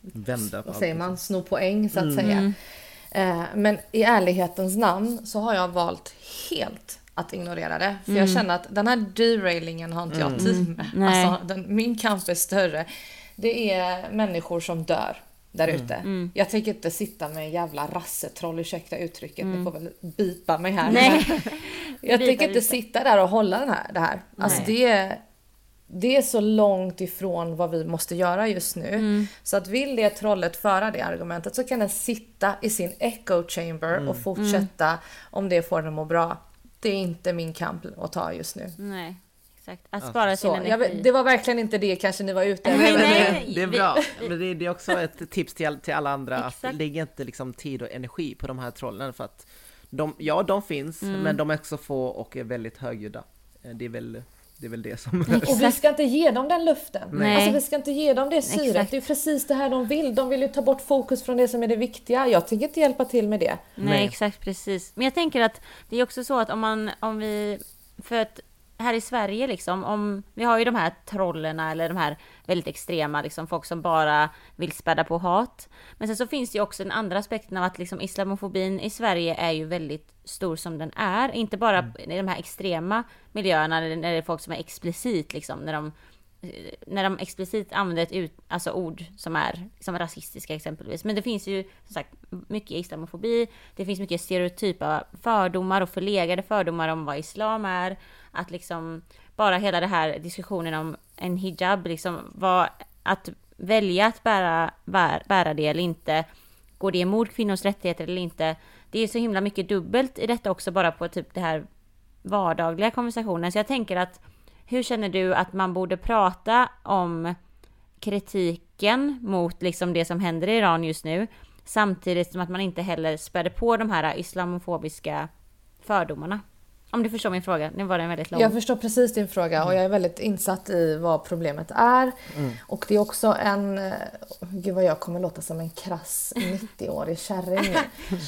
Vända på vad säger man, sno poäng så att säga. Eh, men i ärlighetens namn så har jag valt helt att ignorera det. För jag känner att den här derailingen har inte jag tid med. Alltså, den, min kamp är större. Det är människor som dör där ute. Jag tänker inte sitta med en jävla rassetroll, ursäkta uttrycket, ni får väl bipa mig här. Nej. Jag tänker inte sitta där och hålla den här, det här. Alltså Nej. det är, det är så långt ifrån vad vi måste göra just nu. Mm. Så att vill det trollet föra det argumentet så kan den sitta i sin echo chamber Mm. och fortsätta om det får den att må bra. Det är inte min kamp att ta just nu. Nej, exakt. Att spara sin Så, energi. det var verkligen inte det kanske ni var ute efter. Nej, Men nej, det, det är bra. Men det, det är också ett tips till, till alla andra att Exakt. lägga inte liksom tid och energi på de här trollen för att de, ja de finns, Mm. men de är också få och är väldigt högljudda. Eh, Det är väl det, är väl det som... Och vi ska inte ge dem den luften. Nej. Alltså vi ska inte ge dem det syret. Exakt. Det är precis det här de vill. De vill ju ta bort fokus från det som är det viktiga. Jag tänker inte hjälpa till med det. Nej, Nej. exakt precis. Men jag tänker att det är också så att om man, om vi, för att här i Sverige liksom, om, vi har ju de här trollerna eller de här väldigt extrema liksom, folk som bara vill späda på hat. Men sen så finns det ju också den andra aspekten av att liksom islamofobin i Sverige är ju väldigt stor som den är. Inte bara i de här extrema miljöerna, när det är folk som är explicit liksom, när de Eh, när de explicit använder ett ut, alltså ord som är som rasistiska exempelvis. Men det finns ju som sagt mycket islamofobi, det finns mycket stereotypa fördomar och förlegade fördomar om vad islam är. Att liksom bara hela den här diskussionen om en hijab, liksom vad, att välja att bära, bära, bära det eller inte. Går det emot kvinnors rättigheter eller inte? Det är så himla mycket dubbelt i detta också bara på typ det här vardagliga konversationen. Så jag tänker att hur känner du att man borde prata om kritiken mot liksom det som händer i Iran just nu samtidigt som att man inte heller späder på de här islamofobiska fördomarna? Om du förstår min fråga. Nu var den väldigt lång. Jag förstår precis din fråga och jag är väldigt insatt i vad problemet är. Och det är också en... eh, Gud vad jag kommer låta som en krass 90-årig kärring.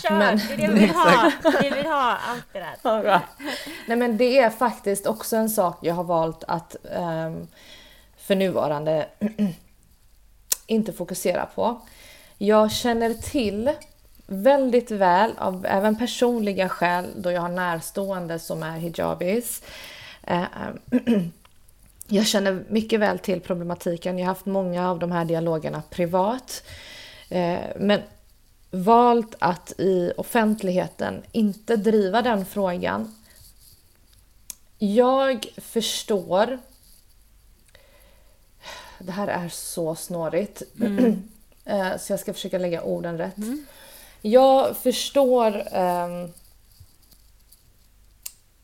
Kör! Men- Det är det vi vill ha! Vi vill ha allt det där. Nej men det är faktiskt också en sak jag har valt att ehm, för nuvarande inte fokusera på. Jag känner till väldigt väl, av även personliga skäl, då jag har närstående som är hijabis. Eh, jag känner mycket väl till problematiken. Jag har haft många av de här dialogerna privat. Eh, Men valt att i offentligheten inte driva den frågan. Jag förstår... Det här är så snårigt. Eh, Så jag ska försöka lägga orden rätt. Jag förstår... ehm,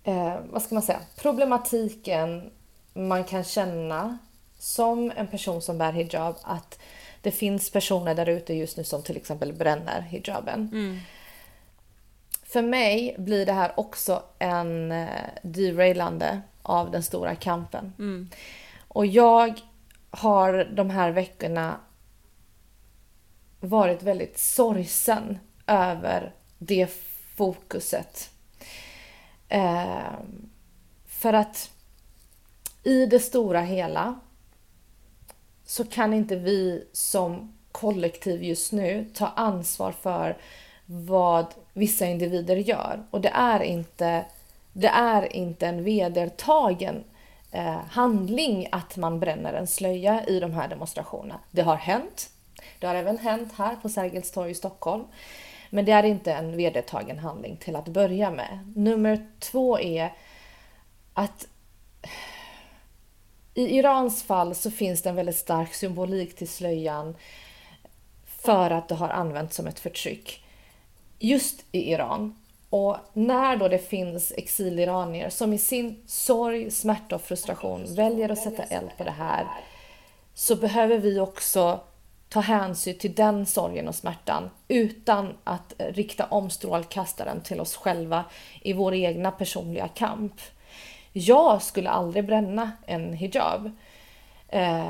eh, vad ska man säga? Problematiken man kan känna som en person som bär hijab att det finns personer där ute just nu som till exempel bränner hijaben. För mig blir det här också en eh, derailande av den stora kampen. Och jag har de här veckorna varit väldigt sorgsen över det fokuset. Eh, för att i det stora hela så kan inte vi som kollektiv just nu ta ansvar för vad vissa individer gör. Och det är inte, det är inte en vedertagen eh, handling att man bränner en slöja i de här demonstrationerna. Det har hänt. Det har även hänt här på Sergels torg i Stockholm. Men det är inte en vedertagen handling till att börja med. Nummer två är att i Irans fall så finns det en väldigt stark symbolik till slöjan för att det har använts som ett förtryck just i Iran. Och när då det finns exiliranier som i sin sorg, smärta och frustration väljer att sätta eld på det här så behöver vi också ta hänsyn till den sorgen och smärtan utan att rikta om strålkastaren till oss själva i vår egna personliga kamp. Jag skulle aldrig bränna en hijab. Eh,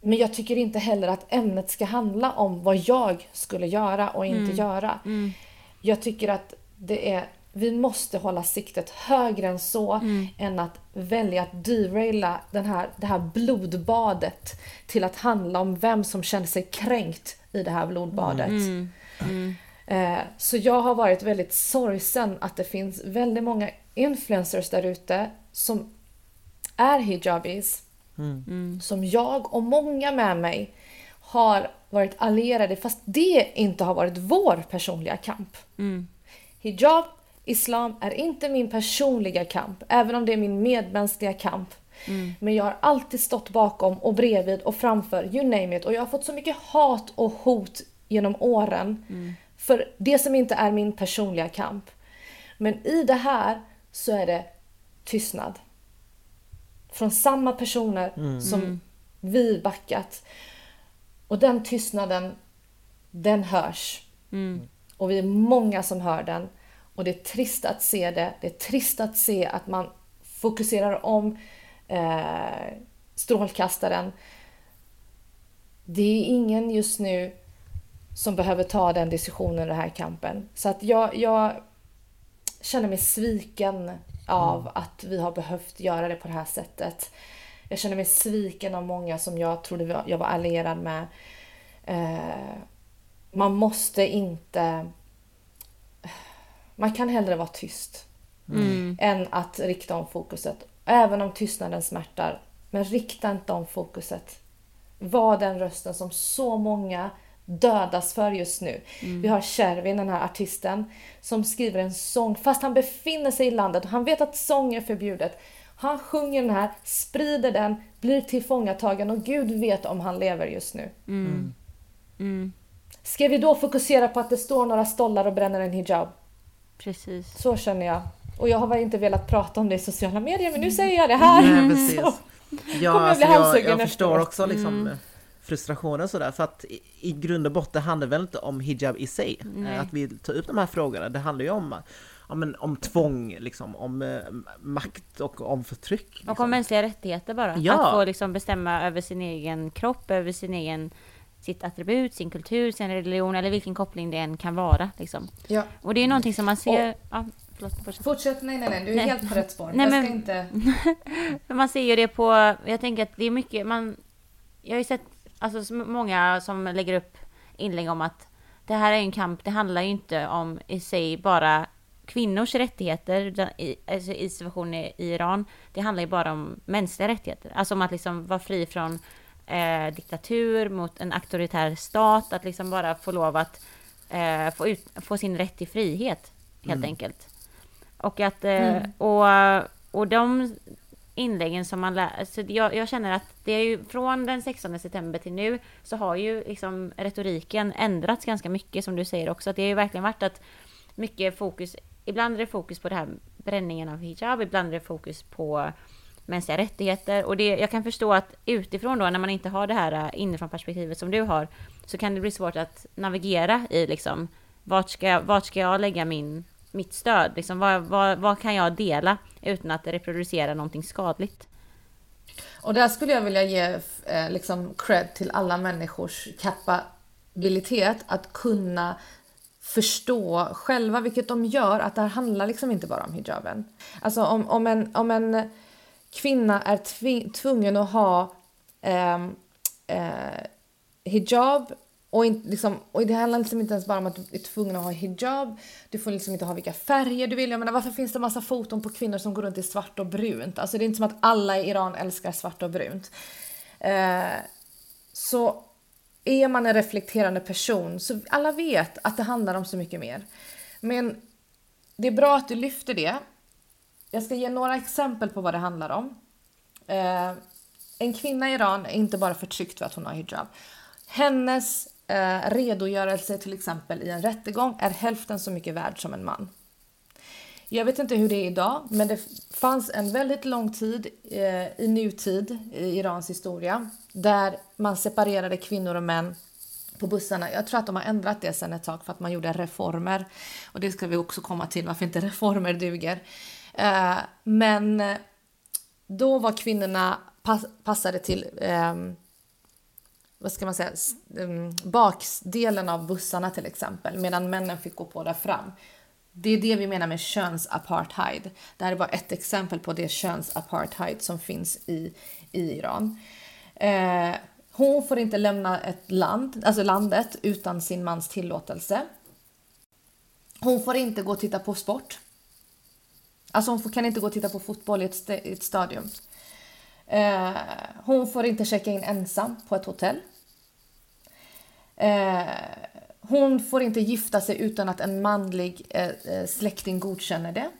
men jag tycker inte heller att ämnet ska handla om vad jag skulle göra och inte göra. Jag tycker att det är, vi måste hålla siktet högre än så än att välja att deraila den här, det här blodbadet till att handla om vem som känner sig kränkt i det här blodbadet. Eh, Så jag har varit väldigt sorgsen att det finns väldigt många influencers där ute som är hijabis. Som jag och många med mig har varit allierade fast det inte har varit vår personliga kamp. Hijab, islam är inte min personliga kamp, även om det är min medmänskliga kamp. Men jag har alltid stått bakom och bredvid och framför, you name it. Och jag har fått så mycket hat och hot genom åren för det som inte är min personliga kamp. Men i det här så är det tystnad. Från samma personer som vi backat. Och den tystnaden, den hörs. Och vi är många som hör den. Och det är trist att se det. Det är trist att se att man fokuserar om eh, strålkastaren. Det är ingen just nu som behöver ta den diskussionen i den här kampen. Så att jag, jag känner mig sviken av att vi har behövt göra det på det här sättet. Jag känner mig sviken av många som jag trodde jag var allierad med. Eh, man måste inte... Man kan hellre vara tyst än att rikta om fokuset. Även om tystnaden smärtar. Men rikta inte om fokuset. Var den rösten som så många dödas för just nu. Vi har Shervin, den här artisten, som skriver en sång fast han befinner sig i landet och han vet att sång är förbjudet. Han sjunger den här, sprider den, blir tillfångatagen och Gud vet om han lever just nu. Ska vi då fokusera på att det står några stollar och bränner en hijab? Precis. Så känner jag. Och jag har väl inte velat prata om det i sociala medier men nu säger jag det här. Nej, precis. Så. Ja, Kommer jag alltså bli jag, halshuggen jag förstår också liksom Mm. frustrationen sådär för att i, i grund och botten handlar det väl inte om hijab i sig. Nej. Eh, Att vi tar upp de här frågorna, det handlar ju om, om, en, om tvång, liksom, om eh, makt och om förtryck. Och Liksom. om mänskliga rättigheter bara. Ja. Att få liksom bestämma över sin egen kropp, över sin egen sitt attribut, sin kultur, sin religion eller vilken koppling det än kan vara. Liksom. Ja. Och det är någonting som man ser... Ja, förlåt, fortsätt. Fortsätt, nej nej nej, du är Nej. helt på rätt spår. Nej, men- inte... Man ser ju det på, jag tänker att det är mycket, man, jag har ju sett alltså, så många som lägger upp inlägg om att det här är en kamp, det handlar ju inte om i sig bara kvinnors rättigheter i, alltså, i situationen i i Iran. Det handlar ju bara om mänskliga rättigheter, alltså om att liksom vara fri från eh, diktatur mot en auktoritär stat, att liksom bara få lov att eh, få, ut, få sin rätt till frihet, helt enkelt. Och att, eh, och, och de inläggen som man lär, så jag, jag känner att det är ju från den 16 september till nu så har ju liksom retoriken ändrats ganska mycket som du säger också. Att det har ju verkligen varit att mycket fokus, ibland är det fokus på det här bränningen av hijab, ibland är det fokus på mänskliga rättigheter. Och det, jag kan förstå att utifrån då, när man inte har det här eh, inifrån perspektivet som du har, så kan det bli svårt att navigera i liksom, vart ska jag, vart ska jag lägga min, mitt stöd? Liksom, vad, vad, vad kan jag dela utan att reproducera någonting skadligt? Och där skulle jag vilja ge eh, liksom cred till alla människors kapabilitet att kunna förstå själva, vilket de gör, att det här handlar liksom inte bara om hijaben. Alltså om, om, en, om en kvinna är tvi- tvungen att ha eh, eh, hijab och, in, liksom, och det handlar liksom inte ens bara om att du är tvungen att ha hijab. Du får liksom inte ha vilka färger du vill. Jag menar, varför finns det massa foton på kvinnor som går runt i svart och brunt? Alltså det är inte som att alla i Iran älskar svart och brunt. Eh, så är man en reflekterande person så alla vet att det handlar om så mycket mer. Men det är bra att du lyfter det. Jag ska ge några exempel på vad det handlar om. Eh, en kvinna i Iran är inte bara förtryckt för att hon har hijab. Hennes eh, redogörelse till exempel i en rättegång är hälften så mycket värd som en man. Jag vet inte hur det är idag, men det fanns en väldigt lång tid eh, i nutid i Irans historia där man separerade kvinnor och män på bussarna. Jag tror att de har ändrat det sen ett tag för att man gjorde reformer. Och det ska vi också komma till, varför inte reformer duger. Eh, men eh, då var kvinnorna pass, passade till eh, vad ska man säga, ehm, baksdelen av bussarna till exempel, medan männen fick gå på där fram. Det är det vi menar med könsapartheid. Det här är bara ett exempel på det könsapartheid som finns i, i Iran. Eh, hon får inte lämna ett land, alltså landet utan sin mans tillåtelse. Hon får inte gå och titta på sport. Alltså hon kan inte gå och titta på fotboll i ett, st- i ett stadion. Eh, hon får inte checka in ensam på ett hotell. Eh, hon får inte gifta sig utan att en manlig eh, eh släkting godkänner det.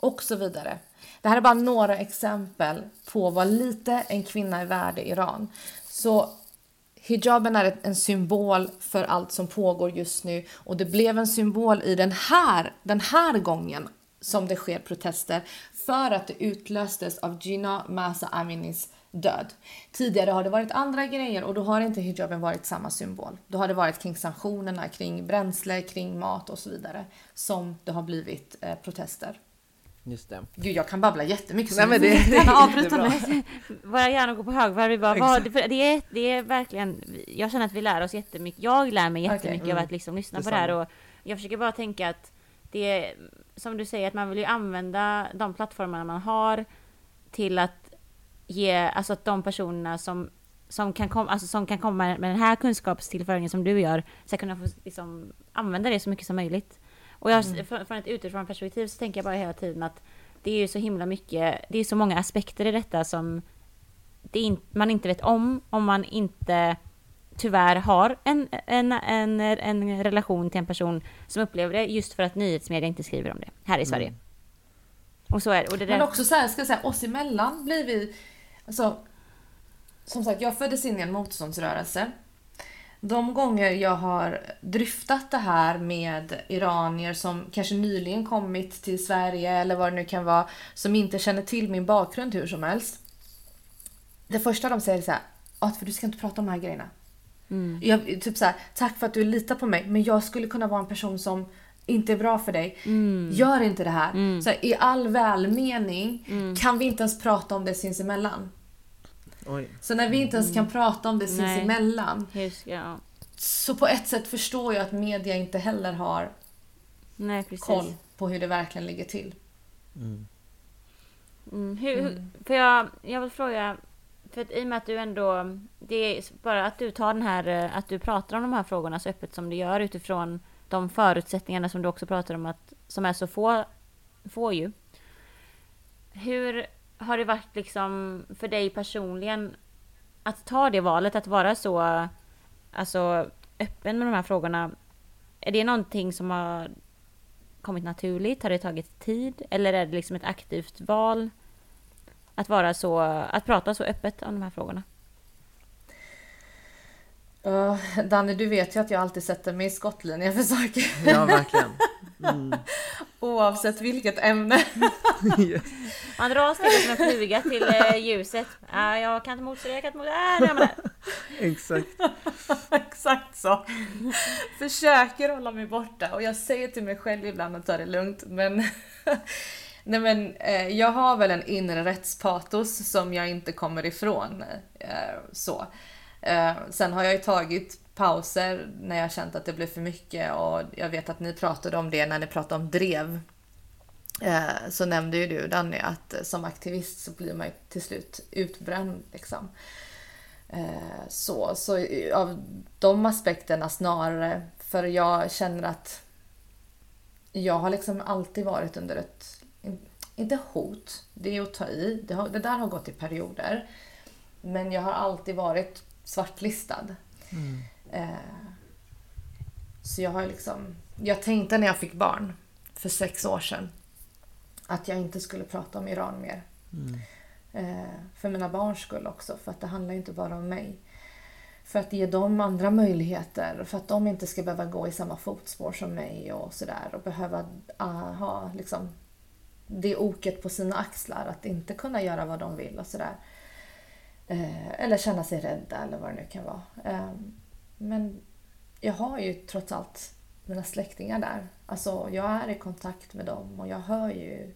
Och så vidare. Det här är bara några exempel på vad lite en kvinna är värd i Iran. Så hijaben är en symbol för allt som pågår just nu och det blev en symbol i den här, den här gången som det sker protester för att det utlöstes av Gina Masa Aminis död. Tidigare har det varit andra grejer och då har inte hijaben varit samma symbol. Då har det varit kring sanktionerna, kring bränsle, kring mat och så vidare som det har blivit eh, protester. Just det. Gud, jag kan babbla jättemycket. Nej, men det, det, Kan är avbryta mig. Våra hjärnor går på högvarv. Vi bara, vad, det, det, är, det är verkligen, jag känner att vi lär oss jättemycket. Jag lär mig jättemycket av att liksom lyssna på det här. Och jag försöker bara tänka att det är, som du säger, att man vill ju använda de plattformarna man har till att ge, alltså att de personerna som som kan, kom, alltså som kan komma med den här kunskapstillföringen som du gör ska kunna få liksom, använda det så mycket som möjligt. Och jag, från, från ett utifrån perspektiv så tänker jag bara hela tiden att det är ju så himla mycket, det är så många aspekter i detta som det in, man inte vet om, om man inte tyvärr har en, en, en, en relation till en person som upplever det just för att nyhetsmedia inte skriver om det här i Sverige. Och så är det. Och det Men där, också så här, ska jag säga, oss emellan blir vi... Alltså, som sagt, jag föddes in i en motståndsrörelse. De gånger jag har dryftat det här med iranier som kanske nyligen kommit till Sverige eller vad det nu kan vara, som inte känner till min bakgrund hur som helst. Det första de säger är så här, "Att för du ska inte prata om de här grejerna. Jag, typ så här, tack för att du litar på mig, men jag skulle kunna vara en person som inte är bra för dig. Gör inte det här. Så här, I all välmening kan vi inte ens prata om det sinsemellan. Oj. Så när vi inte ens kan prata om det Nej. sinsemellan jag, så på ett sätt förstår jag att media inte heller har nej koll på hur det verkligen ligger till. Mm, hur, hur, för jag, jag vill fråga, för att i och med att du ändå, det är bara att du tar den här, eh, att du pratar om de här frågorna så öppet som du gör utifrån de förutsättningarna som du också pratar om att, som är så få, få ju. Hur har det varit liksom för dig personligen att ta det valet, att vara så alltså, öppen med de här frågorna? Är det någonting som har kommit naturligt? Har det tagit tid? Eller är det liksom ett aktivt val? Att vara så, att prata så öppet om de här frågorna. Uh, Danny, du vet ju att jag alltid sätter mig i skottlinjen för saker. Ja, verkligen. Mm. Oavsett vilket ämne. Yes. Man dras till som en fluga till eh, ljuset. Ah, jag kan inte motstå det, jag kan inte motstå. Ah. Exakt. Exakt så. Försöker hålla mig borta och jag säger till mig själv ibland att ta det lugnt men Nej men eh, jag har väl en inre rättspatos som jag inte kommer ifrån. Eh, så. Eh, sen har jag ju tagit pauser när jag känt att det blev för mycket och jag vet att ni pratade om det när ni pratade om drev. Eh, så nämnde ju du Danny att eh, som aktivist så blir man ju till slut utbränd liksom. Eh, så, så i- av de aspekterna snarare, för jag känner att jag har liksom alltid varit under ett, inte hot, det är att ta i, det, har, det där har gått i perioder. Men jag har alltid varit svartlistad. Eh, så jag har liksom, jag tänkte när jag fick barn för sex år sedan att jag inte skulle prata om Iran mer. Eh, för mina barns skull också, för att det handlar inte bara om mig. För att ge dem andra möjligheter, för att de inte ska behöva gå i samma fotspår som mig och sådär. Och behöva ah, ha liksom, det oket på sina axlar, att inte kunna göra vad de vill och sådär. Eh, eller känna sig rädda eller vad det nu kan vara. Eh, men jag har ju trots allt mina släktingar där. Alltså jag är i kontakt med dem och jag hör ju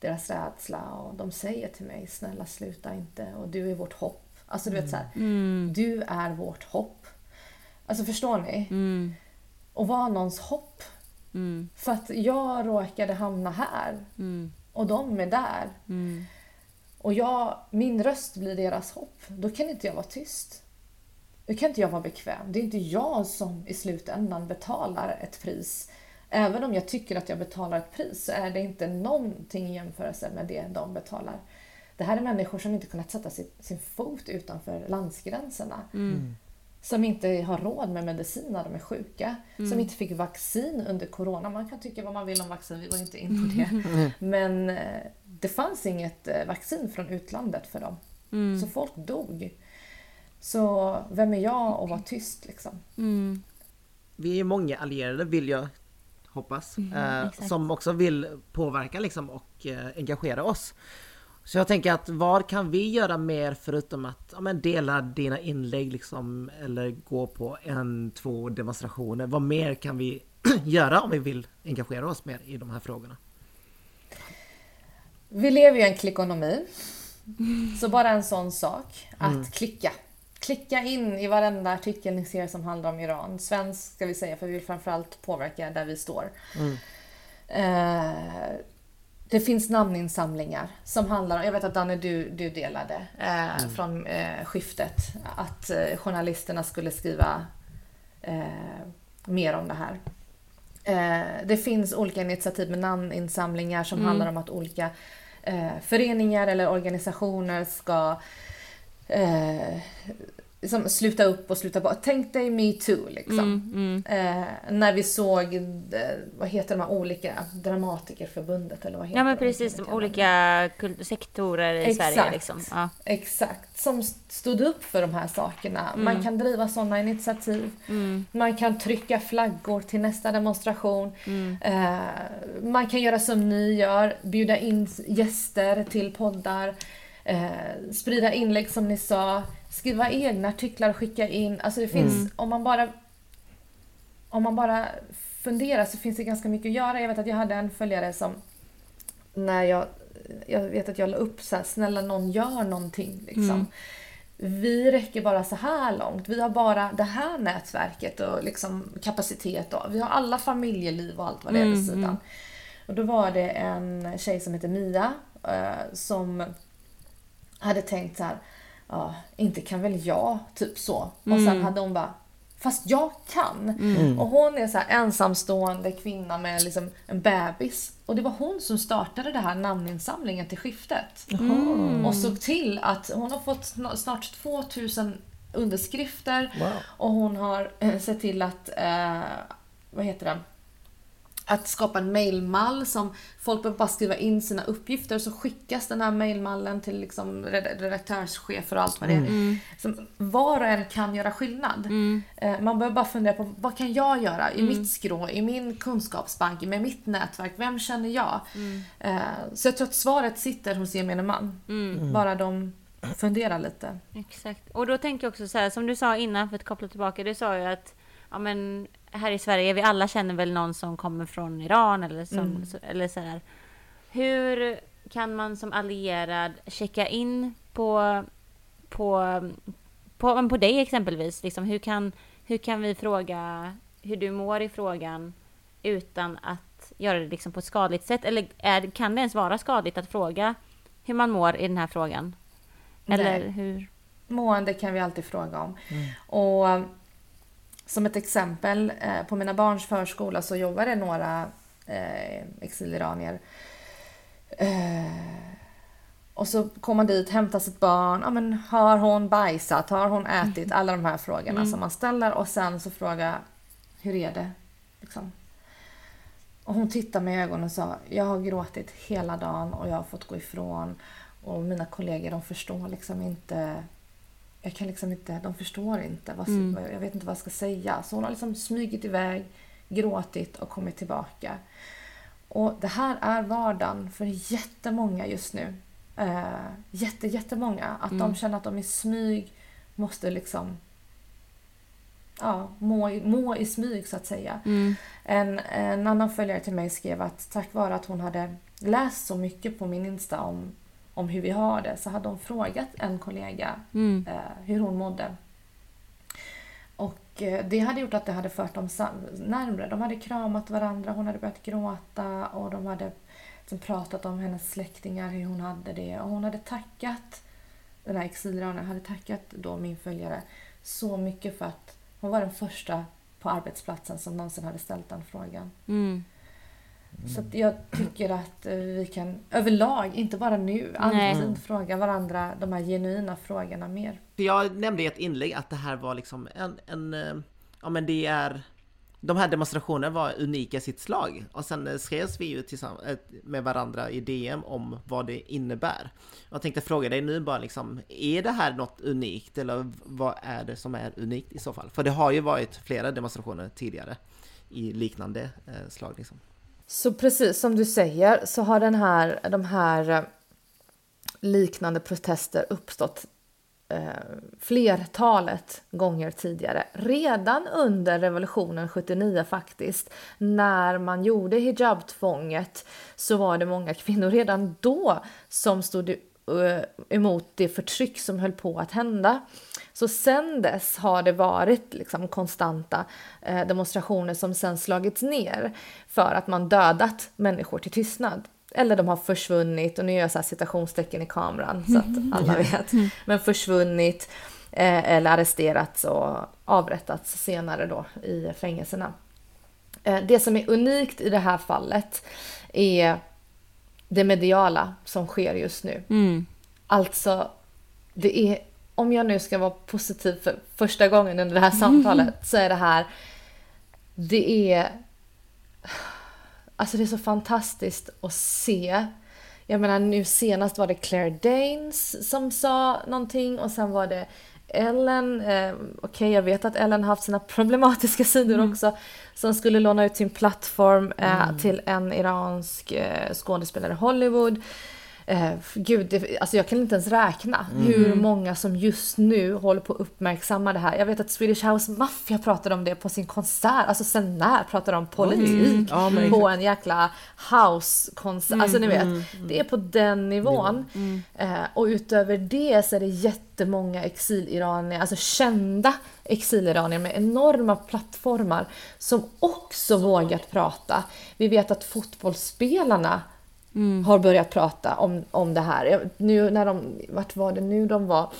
deras rädsla och de säger till mig snälla sluta inte och du är vårt hopp. Alltså du vet så här, du är vårt hopp. Alltså förstår ni? Mm, Och vara någons hopp. Mm, För att jag råkade hamna här mm, och de är där. mm, Och jag, min röst blir deras hopp. Då kan inte jag vara tyst. Då kan inte jag vara bekväm. Det är inte jag som i slutändan betalar ett pris. Även om jag tycker att jag betalar ett pris så är det inte någonting i jämförelse med det de betalar. Det här är människor som inte kunnat sätta sin, sin fot utanför landsgränserna. Som inte har råd med medicin när de är sjuka. Som inte fick vaccin under corona. Man kan tycka vad man vill om vaccin, vi går inte in på det. Men eh, det fanns inget eh, vaccin från utlandet för dem. Så folk dog. Så vem är jag att vara tyst liksom? mm, Vi är många allierade vill jag hoppas. Mm, eh, som också vill påverka liksom och eh, engagera oss. Så jag tänker att vad kan vi göra mer förutom att ja, men dela dina inlägg liksom eller gå på en, två demonstrationer. Vad mer kan vi göra om vi vill engagera oss mer i de här frågorna? Vi lever ju i en klickonomi. Så bara en sån sak, att klicka. Klicka in i varenda artikel ni ser som handlar om Iran. Svensk ska vi säga, för vi vill framförallt påverka där vi står. Eh, det finns namninsamlingar som handlar om, jag vet att Danne du, du delade eh, från eh, skiftet, att eh, journalisterna skulle skriva eh, mer om det här. Eh, det finns olika initiativ med namninsamlingar som handlar om att olika eh, föreningar eller organisationer ska liksom sluta upp och sluta bort. Tänk dig metoo liksom. Mm, mm. Eh, när vi såg, eh, vad heter de här olika, Dramatikerförbundet eller vad heter Ja men de? precis, de inte. olika sektorer i Exakt. Sverige liksom. Ja. Exakt, som stod upp för de här sakerna. Man kan driva sådana initiativ. Man kan trycka flaggor till nästa demonstration. Eh, man kan göra som ni gör, bjuda in gäster till poddar. Eh, sprida inlägg som ni sa. Skriva egna artiklar och skicka in. Alltså det finns, om man bara om man bara funderar så finns det ganska mycket att göra. Jag vet att jag hade en följare som när jag, jag vet att jag la upp så här, snälla någon gör någonting liksom. Vi räcker bara så här långt. Vi har bara det här nätverket och liksom kapacitet och vi har alla familjeliv och allt vad det är vid sidan. Och då var det en tjej som heter Mia eh, som hade tänkt så här, ja, inte kan väl jag, typ så. Och sen hade hon bara, fast jag kan. Och hon är så här ensamstående kvinna med liksom en bebis. Och det var hon som startade det här namninsamlingen till skiftet. Och såg till att hon har fått sna- snart 2000 underskrifter. Wow. Och hon har eh, sett till att, eh, vad heter det? Att skapa en mailmall som folk behöver bara skriva in sina uppgifter och så skickas den här mailmallen till liksom red- redaktörschefer och allt vad det är. Som var och en kan göra skillnad. Eh, Man behöver bara fundera på vad kan jag göra i mitt skrå, i min kunskapsbank, med mitt nätverk. Vem känner jag? Eh, Så jag tror att svaret sitter hos gemene man. Bara de funderar lite. Exakt. Och då tänker jag också så här, som du sa innan, för att koppla tillbaka, du sa ju att ja, men, här i Sverige, vi alla känner väl någon som kommer från Iran eller, som, så, eller så här. Hur kan man som allierad checka in på, på, på, men på dig exempelvis? Liksom, hur, kan, hur kan vi fråga hur du mår i frågan utan att göra det liksom på ett skadligt sätt? Eller är, kan det ens vara skadligt att fråga hur man mår i den här frågan? Eller Nej. hur? Mående kan vi alltid fråga om. Och eh, som ett exempel, eh, på mina barns förskola så jobbar det några eh, exiliranier. Eh, och så kommer man dit, hämtar sitt barn. Ja, men har hon bajsat? Har hon ätit? Alla de här frågorna som man ställer. Och sen så frågar hur är det? Liksom. Och hon tittade mig i ögonen och sa, jag har gråtit hela dagen och jag har fått gå ifrån. Och mina kollegor de förstår liksom inte jag kan liksom inte, de förstår inte. Vad, vad- Jag vet inte vad jag ska säga. Så hon har liksom smugit iväg, gråtit och kommit tillbaka. Och det här är vardagen för jättemånga just nu. Eh, jätte, jättemånga. Att de känner att de i smyg måste liksom ja, må, må i smyg så att säga. En, en annan följare till mig skrev att tack vare att hon hade läst så mycket på min Insta om, om hur vi har det så hade hon frågat en kollega Mm. eh, hur hon mådde. Och eh, det hade gjort att det hade fört dem närmre. De hade kramat varandra, hon hade börjat gråta och de hade liksom pratat om hennes släktingar, hur hon hade det. Och hon hade tackat, den här exiliranen hade tackat då min följare så mycket för att hon var den första på arbetsplatsen som någonsin hade ställt den frågan. Mm. Så att jag tycker att eh, vi kan överlag, inte bara nu, alltid fråga varandra de här genuina frågorna mer. Jag nämnde i ett inlägg att det här var liksom en, en eh, ja men det är de här demonstrationerna var unika i sitt slag och sen eh, skrevs vi ju tillsammans med varandra i DM om vad det innebär. Jag tänkte fråga dig nu bara liksom, är det här något unikt eller vad är det som är unikt i så fall? För det har ju varit flera demonstrationer tidigare i liknande slag. Liksom. Så precis som du säger så har den här, de här eh, liknande protester uppstått eh, flertalet gånger tidigare. Redan under revolutionen 79 faktiskt, när man gjorde hijabtvånget så var det många kvinnor redan då som stod eh, emot det förtryck som höll på att hända. Så sen dess har det varit liksom konstanta eh, demonstrationer som sen slagits ner för att man dödat människor till tystnad. Eller de har försvunnit, och nu gör jag så citationstecken i kameran så att alla vet, men försvunnit eh, eller arresterats och avrättats senare då i fängelserna. Det som är unikt i det här fallet är det mediala som sker just nu. Mm. Alltså, det är, om jag nu ska vara positiv för första gången under det här samtalet mm. så är det här, det är, alltså det är så fantastiskt att se. Jag menar nu senast var det Claire Danes som sa någonting och sen var det Ellen, eh, okej okay, jag vet att Ellen haft sina problematiska sidor mm. också, som skulle låna ut sin plattform eh, mm. till en iransk eh, skådespelare i Hollywood. Eh, gud, det, alltså jag kan inte ens räkna mm. hur många som just nu håller på att uppmärksamma det här. Jag vet att Swedish House Mafia pratade om det på sin konsert. Alltså sen när pratade de om politik mm. på en jäkla house-konsert. Mm. Alltså ni vet, mm. det är på den nivån. Mm. Eh, och utöver det så är det jättemånga exiliranier, alltså kända exiliranier med enorma plattformar som också vågat prata. Vi vet att fotbollsspelarna mm. har börjat prata om, om det här. Nu när de, vart var det nu de var?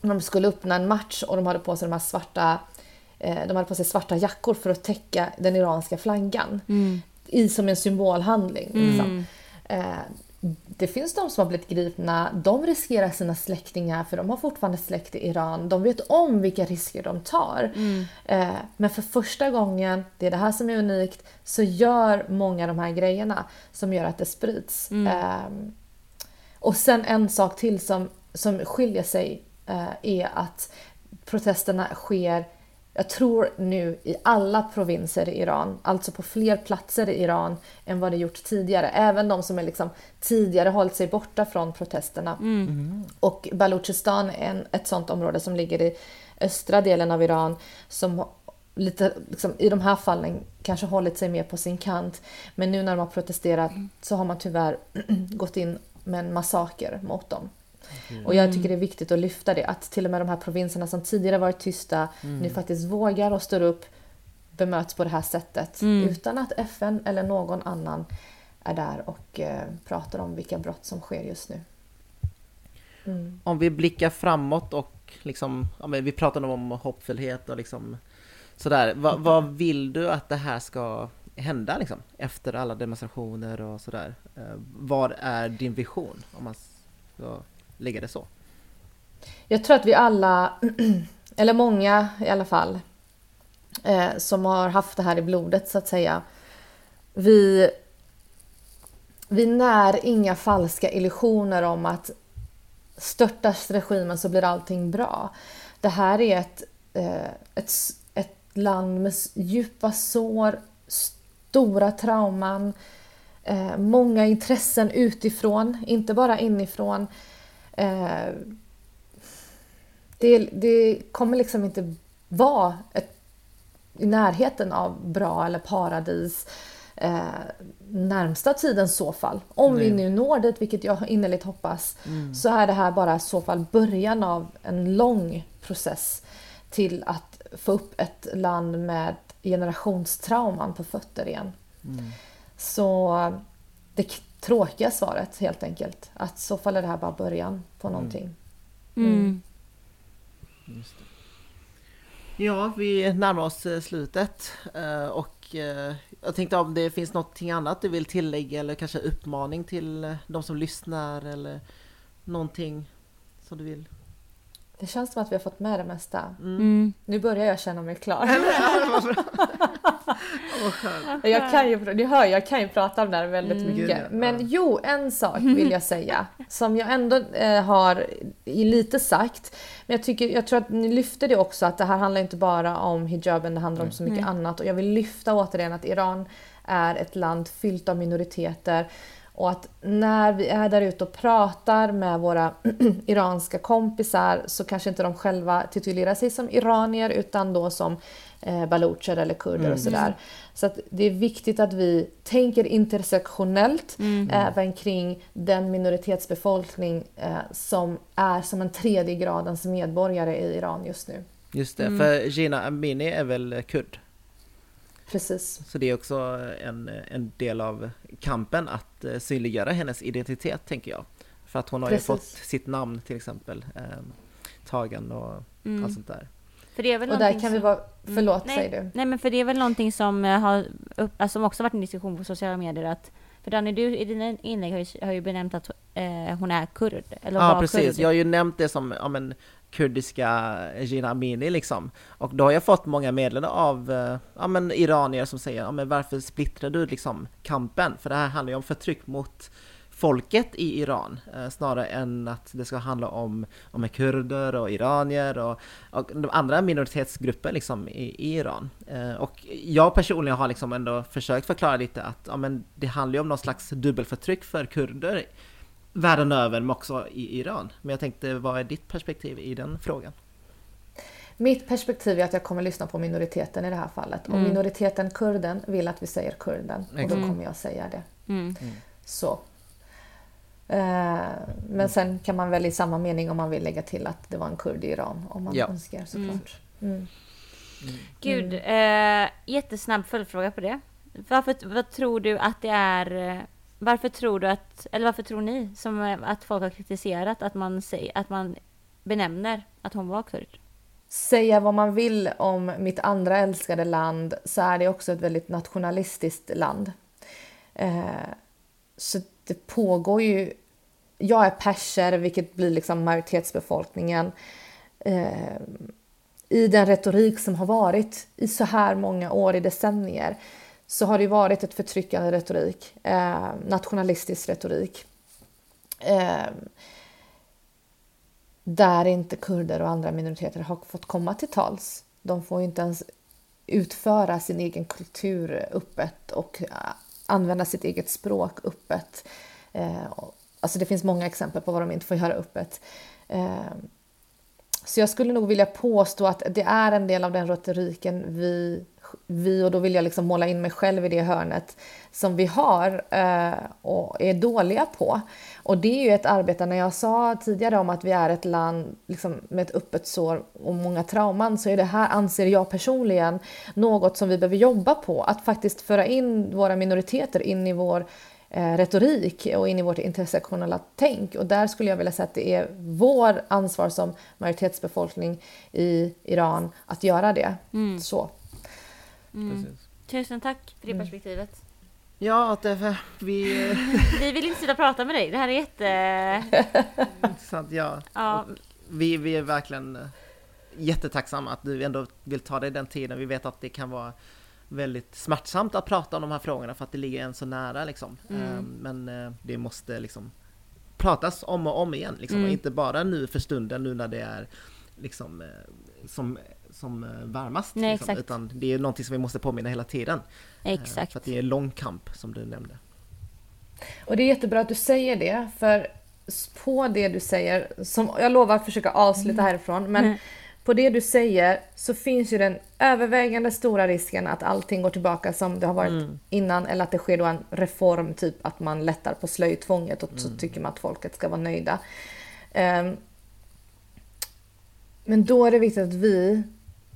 De skulle öppna en match och de hade på sig de här svarta eh, de hade på sig svarta jackor för att täcka den iranska flaggan. Mm. I som en symbolhandling. Liksom. Mm. Det finns de som har blivit gripna, de riskerar sina släktingar för de har fortfarande släkt i Iran. De vet om vilka risker de tar. Mm. Eh, men för första gången, det är det här som är unikt, så gör många de här grejerna som gör att det sprids. Mm. Eh, och sen en sak till som, som skiljer sig eh, är att protesterna sker jag tror nu i alla provinser i Iran, alltså på fler platser i Iran än vad det gjort tidigare. Även de som är liksom tidigare hållit sig borta från protesterna. Mm. Och Baluchistan är en, ett sånt område som ligger i östra delen av Iran som lite, liksom, i de här fallen kanske hållit sig mer på sin kant. Men nu när de har protesterat så har man tyvärr gått in med en massaker mot dem. Mm. Och jag tycker det är viktigt att lyfta det, att till och med de här provinserna som tidigare varit tysta mm. nu faktiskt vågar och står upp, bemöts på det här sättet mm. utan att FN eller någon annan är där och eh, pratar om vilka brott som sker just nu. Mm. Om vi blickar framåt och liksom, ja, vi pratade om hoppfullhet och liksom sådär. Va, vad vill du att det här ska hända liksom, efter alla demonstrationer och sådär? Eh, vad är din vision? Om man ska lägga det så? Jag tror att vi alla, eller många i alla fall, eh, som har haft det här i blodet så att säga. Vi, vi när inga falska illusioner om att störtas regimen så blir allting bra. Det här är ett, eh, ett, ett land med djupa sår, stora trauman, eh, många intressen utifrån, inte bara inifrån. Eh, det, det kommer liksom inte vara ett, i närheten av bra eller paradis eh, närmsta tiden så fall. Om Nej. vi nu når dit, vilket jag innerligt hoppas, mm. så är det här bara så fall början av en lång process till att få upp ett land med generationstrauman på fötter igen. Mm. Så det tråkiga svaret helt enkelt. Att så fall är det här bara början på mm. någonting. Mm. Mm. Ja, vi närmar oss eh, slutet eh, och eh, jag tänkte om det finns någonting annat du vill tillägga eller kanske uppmaning till de som lyssnar eller någonting som du vill? Det känns som att vi har fått med det mesta. Mm. Nu börjar jag känna mig klar. Jag kan ju, ni hör, jag kan ju prata om det här väldigt Mm. mycket. Gud, ja. Men jo, en sak vill jag säga som jag ändå eh, har i lite sagt. Men jag, tycker, jag tror att ni lyfter det också att det här handlar inte bara om hijaben, det handlar om så mycket annat. Och jag vill lyfta återigen att Iran är ett land fyllt av minoriteter. Och att när vi är där ute och pratar med våra iranska kompisar så kanske inte de själva titulerar sig som iranier utan då som eh, balucher eller kurder och sådär. Så att det är viktigt att vi tänker intersektionellt även kring den minoritetsbefolkning eh, som är som en tredje gradens medborgare i Iran just nu. Just det, för Gina Amini är väl kurd? Precis. Så det är också en, en del av kampen att eh, synliggöra hennes identitet, tänker jag. För att hon har Precis. ju fått sitt namn till exempel eh, tagen och Mm. allt sånt där. För det är väl Och där kan vi som- vara... Förlåt, nej, säger du. Nej men för det är väl någonting som eh, har upp, alltså, som också varit en diskussion på sociala medier att för Danny, du i dina inlägg har ju, har ju benämnt att eh, hon är kurd. Eller Ja precis, kurd. jag har ju nämnt det som ja, men, kurdiska Jina Amini liksom. Och då har jag fått många meddelanden av eh, ja, men, iranier som säger ja, men varför splittrar du liksom kampen? För det här handlar ju om förtryck mot folket i Iran eh, snarare än att det ska handla om, om kurder och iranier och, och de andra minoritetsgrupper liksom i, i Iran. Eh, och jag personligen har liksom ändå försökt förklara lite att ja, men det handlar ju om någon slags dubbelförtryck för kurder världen över men också i Iran. Men jag tänkte, vad är ditt perspektiv i den frågan? Mitt perspektiv är att jag kommer lyssna på minoriteten i det här fallet. Och minoriteten kurden vill att vi säger kurden. Och då kommer jag säga det. Mm. Så. Eh, men sen kan man väl i samma mening om man vill lägga till att det var en kurd i Iran. Om man Ja. önskar såklart. Mm. Gud, eh, jättesnabb följdfråga på det. Varför, vad tror du att det är, eh, varför tror du att, eller varför tror ni som eh, att folk har kritiserat att man, säger, att man benämner att hon var kurd? Säga vad man vill om mitt andra älskade land så är det också ett väldigt nationalistiskt land. Eh, så det pågår ju... Jag är perser, vilket blir liksom majoritetsbefolkningen. Eh, I den retorik som har varit i så här många år, i decennier, så har det varit ett förtryckande retorik, eh, nationalistisk retorik. Eh, där inte kurder och andra minoriteter har fått komma till tals. De får inte ens utföra sin egen kultur öppet och eh, använda sitt eget språk öppet. Eh, Alltså det finns många exempel på vad de inte får göra öppet. Eh, Så jag skulle nog vilja påstå att det är en del av den retoriken vi, vi och då vill jag liksom måla in mig själv i det hörnet, som vi har eh, och är dåliga på. Och det är ju ett arbete, när jag sa tidigare om att vi är ett land liksom, med ett öppet sår och många trauman, så är det här, anser jag personligen, något som vi behöver jobba på. Att faktiskt föra in våra minoriteter in i vår eh, retorik och in i vårt intersektionella tänk. Och där skulle jag vilja säga att det är vår ansvar som majoritetsbefolkning i Iran att göra det. Så. Precis. Tusen tack för det Mm. perspektivet. Ja, att det, vi... Vi vill inte sluta prata med dig. Det här är jätte... sant, ja. Ja, Vi, vi är verkligen eh, jättetacksamma att du ändå vill ta dig den tiden. Vi vet att det kan vara väldigt smärtsamt att prata om de här frågorna för att det ligger en så nära liksom. Eh, Men eh, det måste liksom pratas om och om igen liksom. Och inte bara nu för stunden nu när det är liksom som, som eh, varmast. Nej, liksom. Utan det är någonting som vi måste påminna hela tiden. Eh, exakt. För att det är en lång kamp som du nämnde. Och det är jättebra att du säger det, för på det du säger, som jag lovar att försöka avsluta härifrån, men på det du säger så finns ju den övervägande stora risken att allting går tillbaka som det har varit innan eller att det sker då en reform, typ att man lättar på slöjtvånget och så tycker man att folket ska vara nöjda. Ehm, men då är det viktigt att vi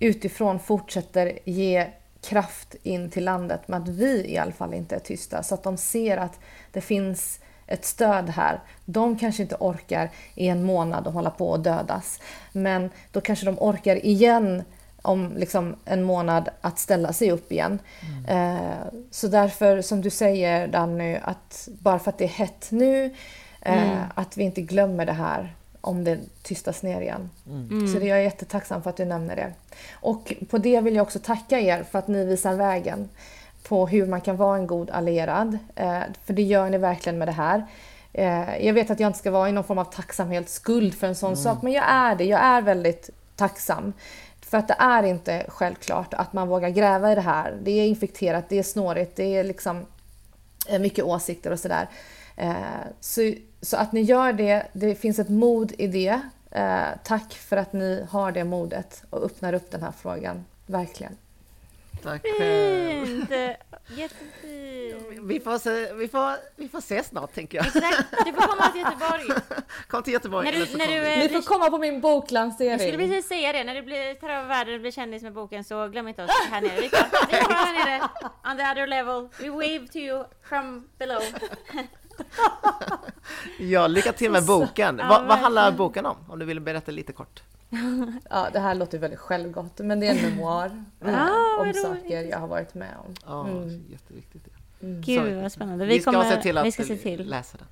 utifrån fortsätter ge kraft in till landet med att vi i alla fall inte är tysta så att de ser att det finns ett stöd här. De kanske inte orkar i en månad och hålla på och dödas. Men då kanske de orkar igen om liksom en månad att ställa sig upp igen. Eh, så därför, som du säger Danny, att bara för att det är hett nu, eh, att vi inte glömmer det här. Om det tystas ner igen. Mm. Så det, jag är jättetacksam för att du nämner det. Och på det vill jag också tacka er för att ni visar vägen på hur man kan vara en god allierad. Eh, för det gör ni verkligen med det här. Eh, jag vet att jag inte ska vara i någon form av tacksamhetsskuld för en sån sak, men jag är det. Jag är väldigt tacksam. För att det är inte självklart att man vågar gräva i det här. Det är infekterat, det är snårigt, det är liksom eh, mycket åsikter och sådär. Eh, så, så att ni gör det, det finns ett mod i det. Eh, tack för att ni har det modet och öppnar upp den här frågan. Verkligen. Tack själv. Fint! Jättefint! Vi får, se, vi, får, vi får ses snart tänker jag. Exakt, du får komma till Göteborg. Kom till Göteborg. När du- när du vi. Ni får komma på min Jag skulle boklansering. precis säga det, när du blir, tar över världen och blir kändis med boken så glöm inte oss här nere. Vi kommer här nere, on the other level. We wave to you from below. Ja, lycka till med boken. Ja, vad, vad handlar boken om? Om du vill berätta lite kort. Ja, det här låter väldigt självgott, men det är en memoir eh, Ah, om saker jag har varit med om. Ja, Mm. jätteviktigt. Ja. Gud vad spännande. Vi, Vi ska kommer, se till att vi ska se till. läsa den.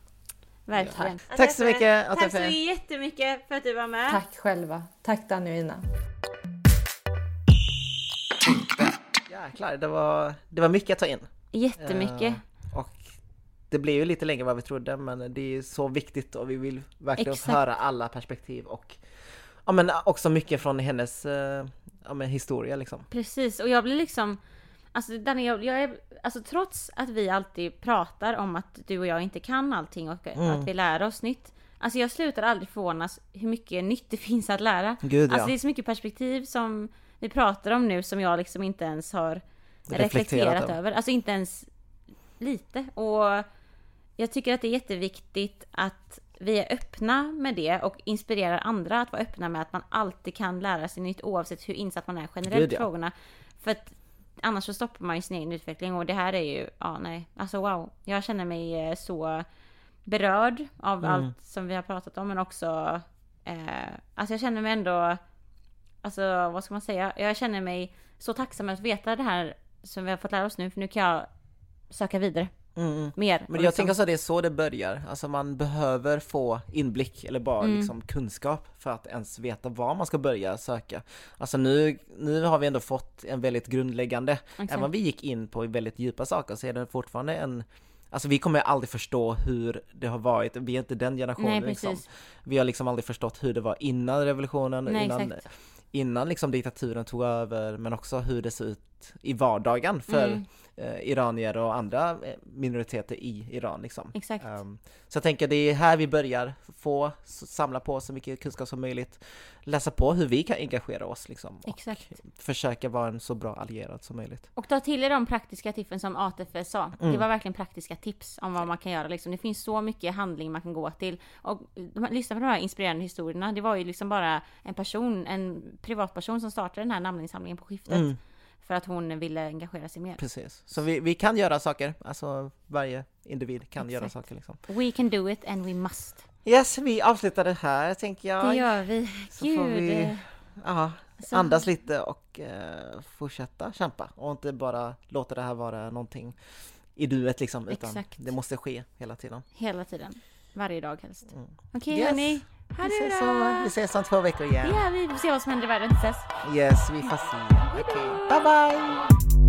Verkligen. Tack så mycket, Tack så jättemycket för att du var med. Tack själva. Tack Danny och Ina. Jäklar, det var, det var mycket att ta in. Jättemycket. Det blev ju lite längre än vad vi trodde, men det är så viktigt och vi vill verkligen Exakt. höra alla perspektiv och ja, men också mycket från hennes eh, ja, men historia liksom. Precis, och jag blir liksom Alltså Danny, jag, jag är, alltså trots att vi alltid pratar om att du och jag inte kan allting och Mm. att vi lär oss nytt Alltså jag slutar aldrig förvånas hur mycket nytt det finns att lära Gud, Alltså ja. det är så mycket perspektiv som vi pratar om nu som jag liksom inte ens har Reflekterat reflekterat, över. Alltså inte ens lite. Och jag tycker att det är jätteviktigt att vi är öppna med det och inspirerar andra att vara öppna med att man alltid kan lära sig nytt oavsett hur insatt man är generellt i frågorna. För att annars så stoppar man ju sin egen utveckling och det här är ju, ja nej, alltså wow. Jag känner mig eh, så berörd av Mm. allt som vi har pratat om men också, eh, alltså jag känner mig ändå, alltså vad ska man säga, jag känner mig så tacksam att veta det här som vi har fått lära oss nu för nu kan jag söka vidare Mm, mm. mer. Men jag liksom- tänker så att det är så det börjar. Alltså man behöver få inblick eller bara Mm. liksom kunskap för att ens veta var man ska börja söka. Alltså nu, nu har vi ändå fått en väldigt grundläggande, Exakt. även om vi gick in på väldigt djupa saker så är det fortfarande en Alltså vi kommer aldrig förstå hur det har varit, vi är inte den generationen Nej, liksom. Vi har liksom aldrig förstått hur det var innan revolutionen, Nej, innan, exakt. innan liksom diktaturen tog över, men också hur det ser ut i vardagen för Mm. eh, iranier och andra eh, minoriteter i Iran liksom. Exakt. Ehm, så jag tänker det är här vi börjar få samla på så mycket kunskap som möjligt, läsa på hur vi kan engagera oss liksom och Exakt. försöka vara en så bra allierad som möjligt. Och ta till er de praktiska tipsen som ATF sa. Mm. Det var verkligen praktiska tips om vad man kan göra. Liksom. Det finns så mycket handling man kan gå till. Och lyssna på de här inspirerande historierna. Det var ju liksom bara en person, en privatperson som startade den här namninsamlingen på skiftet. Mm. För att hon ville engagera sig mer. Precis, så vi, vi kan göra saker, alltså varje individ kan göra Exakt. saker liksom. We can do it and we must. Yes, vi avslutar det här tänker jag. Det gör vi. Så Gud. får vi ja, Så- andas lite och eh, fortsätta kämpa och inte bara låta det här vara någonting i duet liksom utan Exakt. det måste ske hela tiden. Hela tiden. Varje dag helst. Mm. Okej Yes. hörni. Vi Ha ses, det så, vi ses om två veckor igen. Ja, vi får se vad som händer i världen tills dess. Yes, vi får se. Okej, bye bye!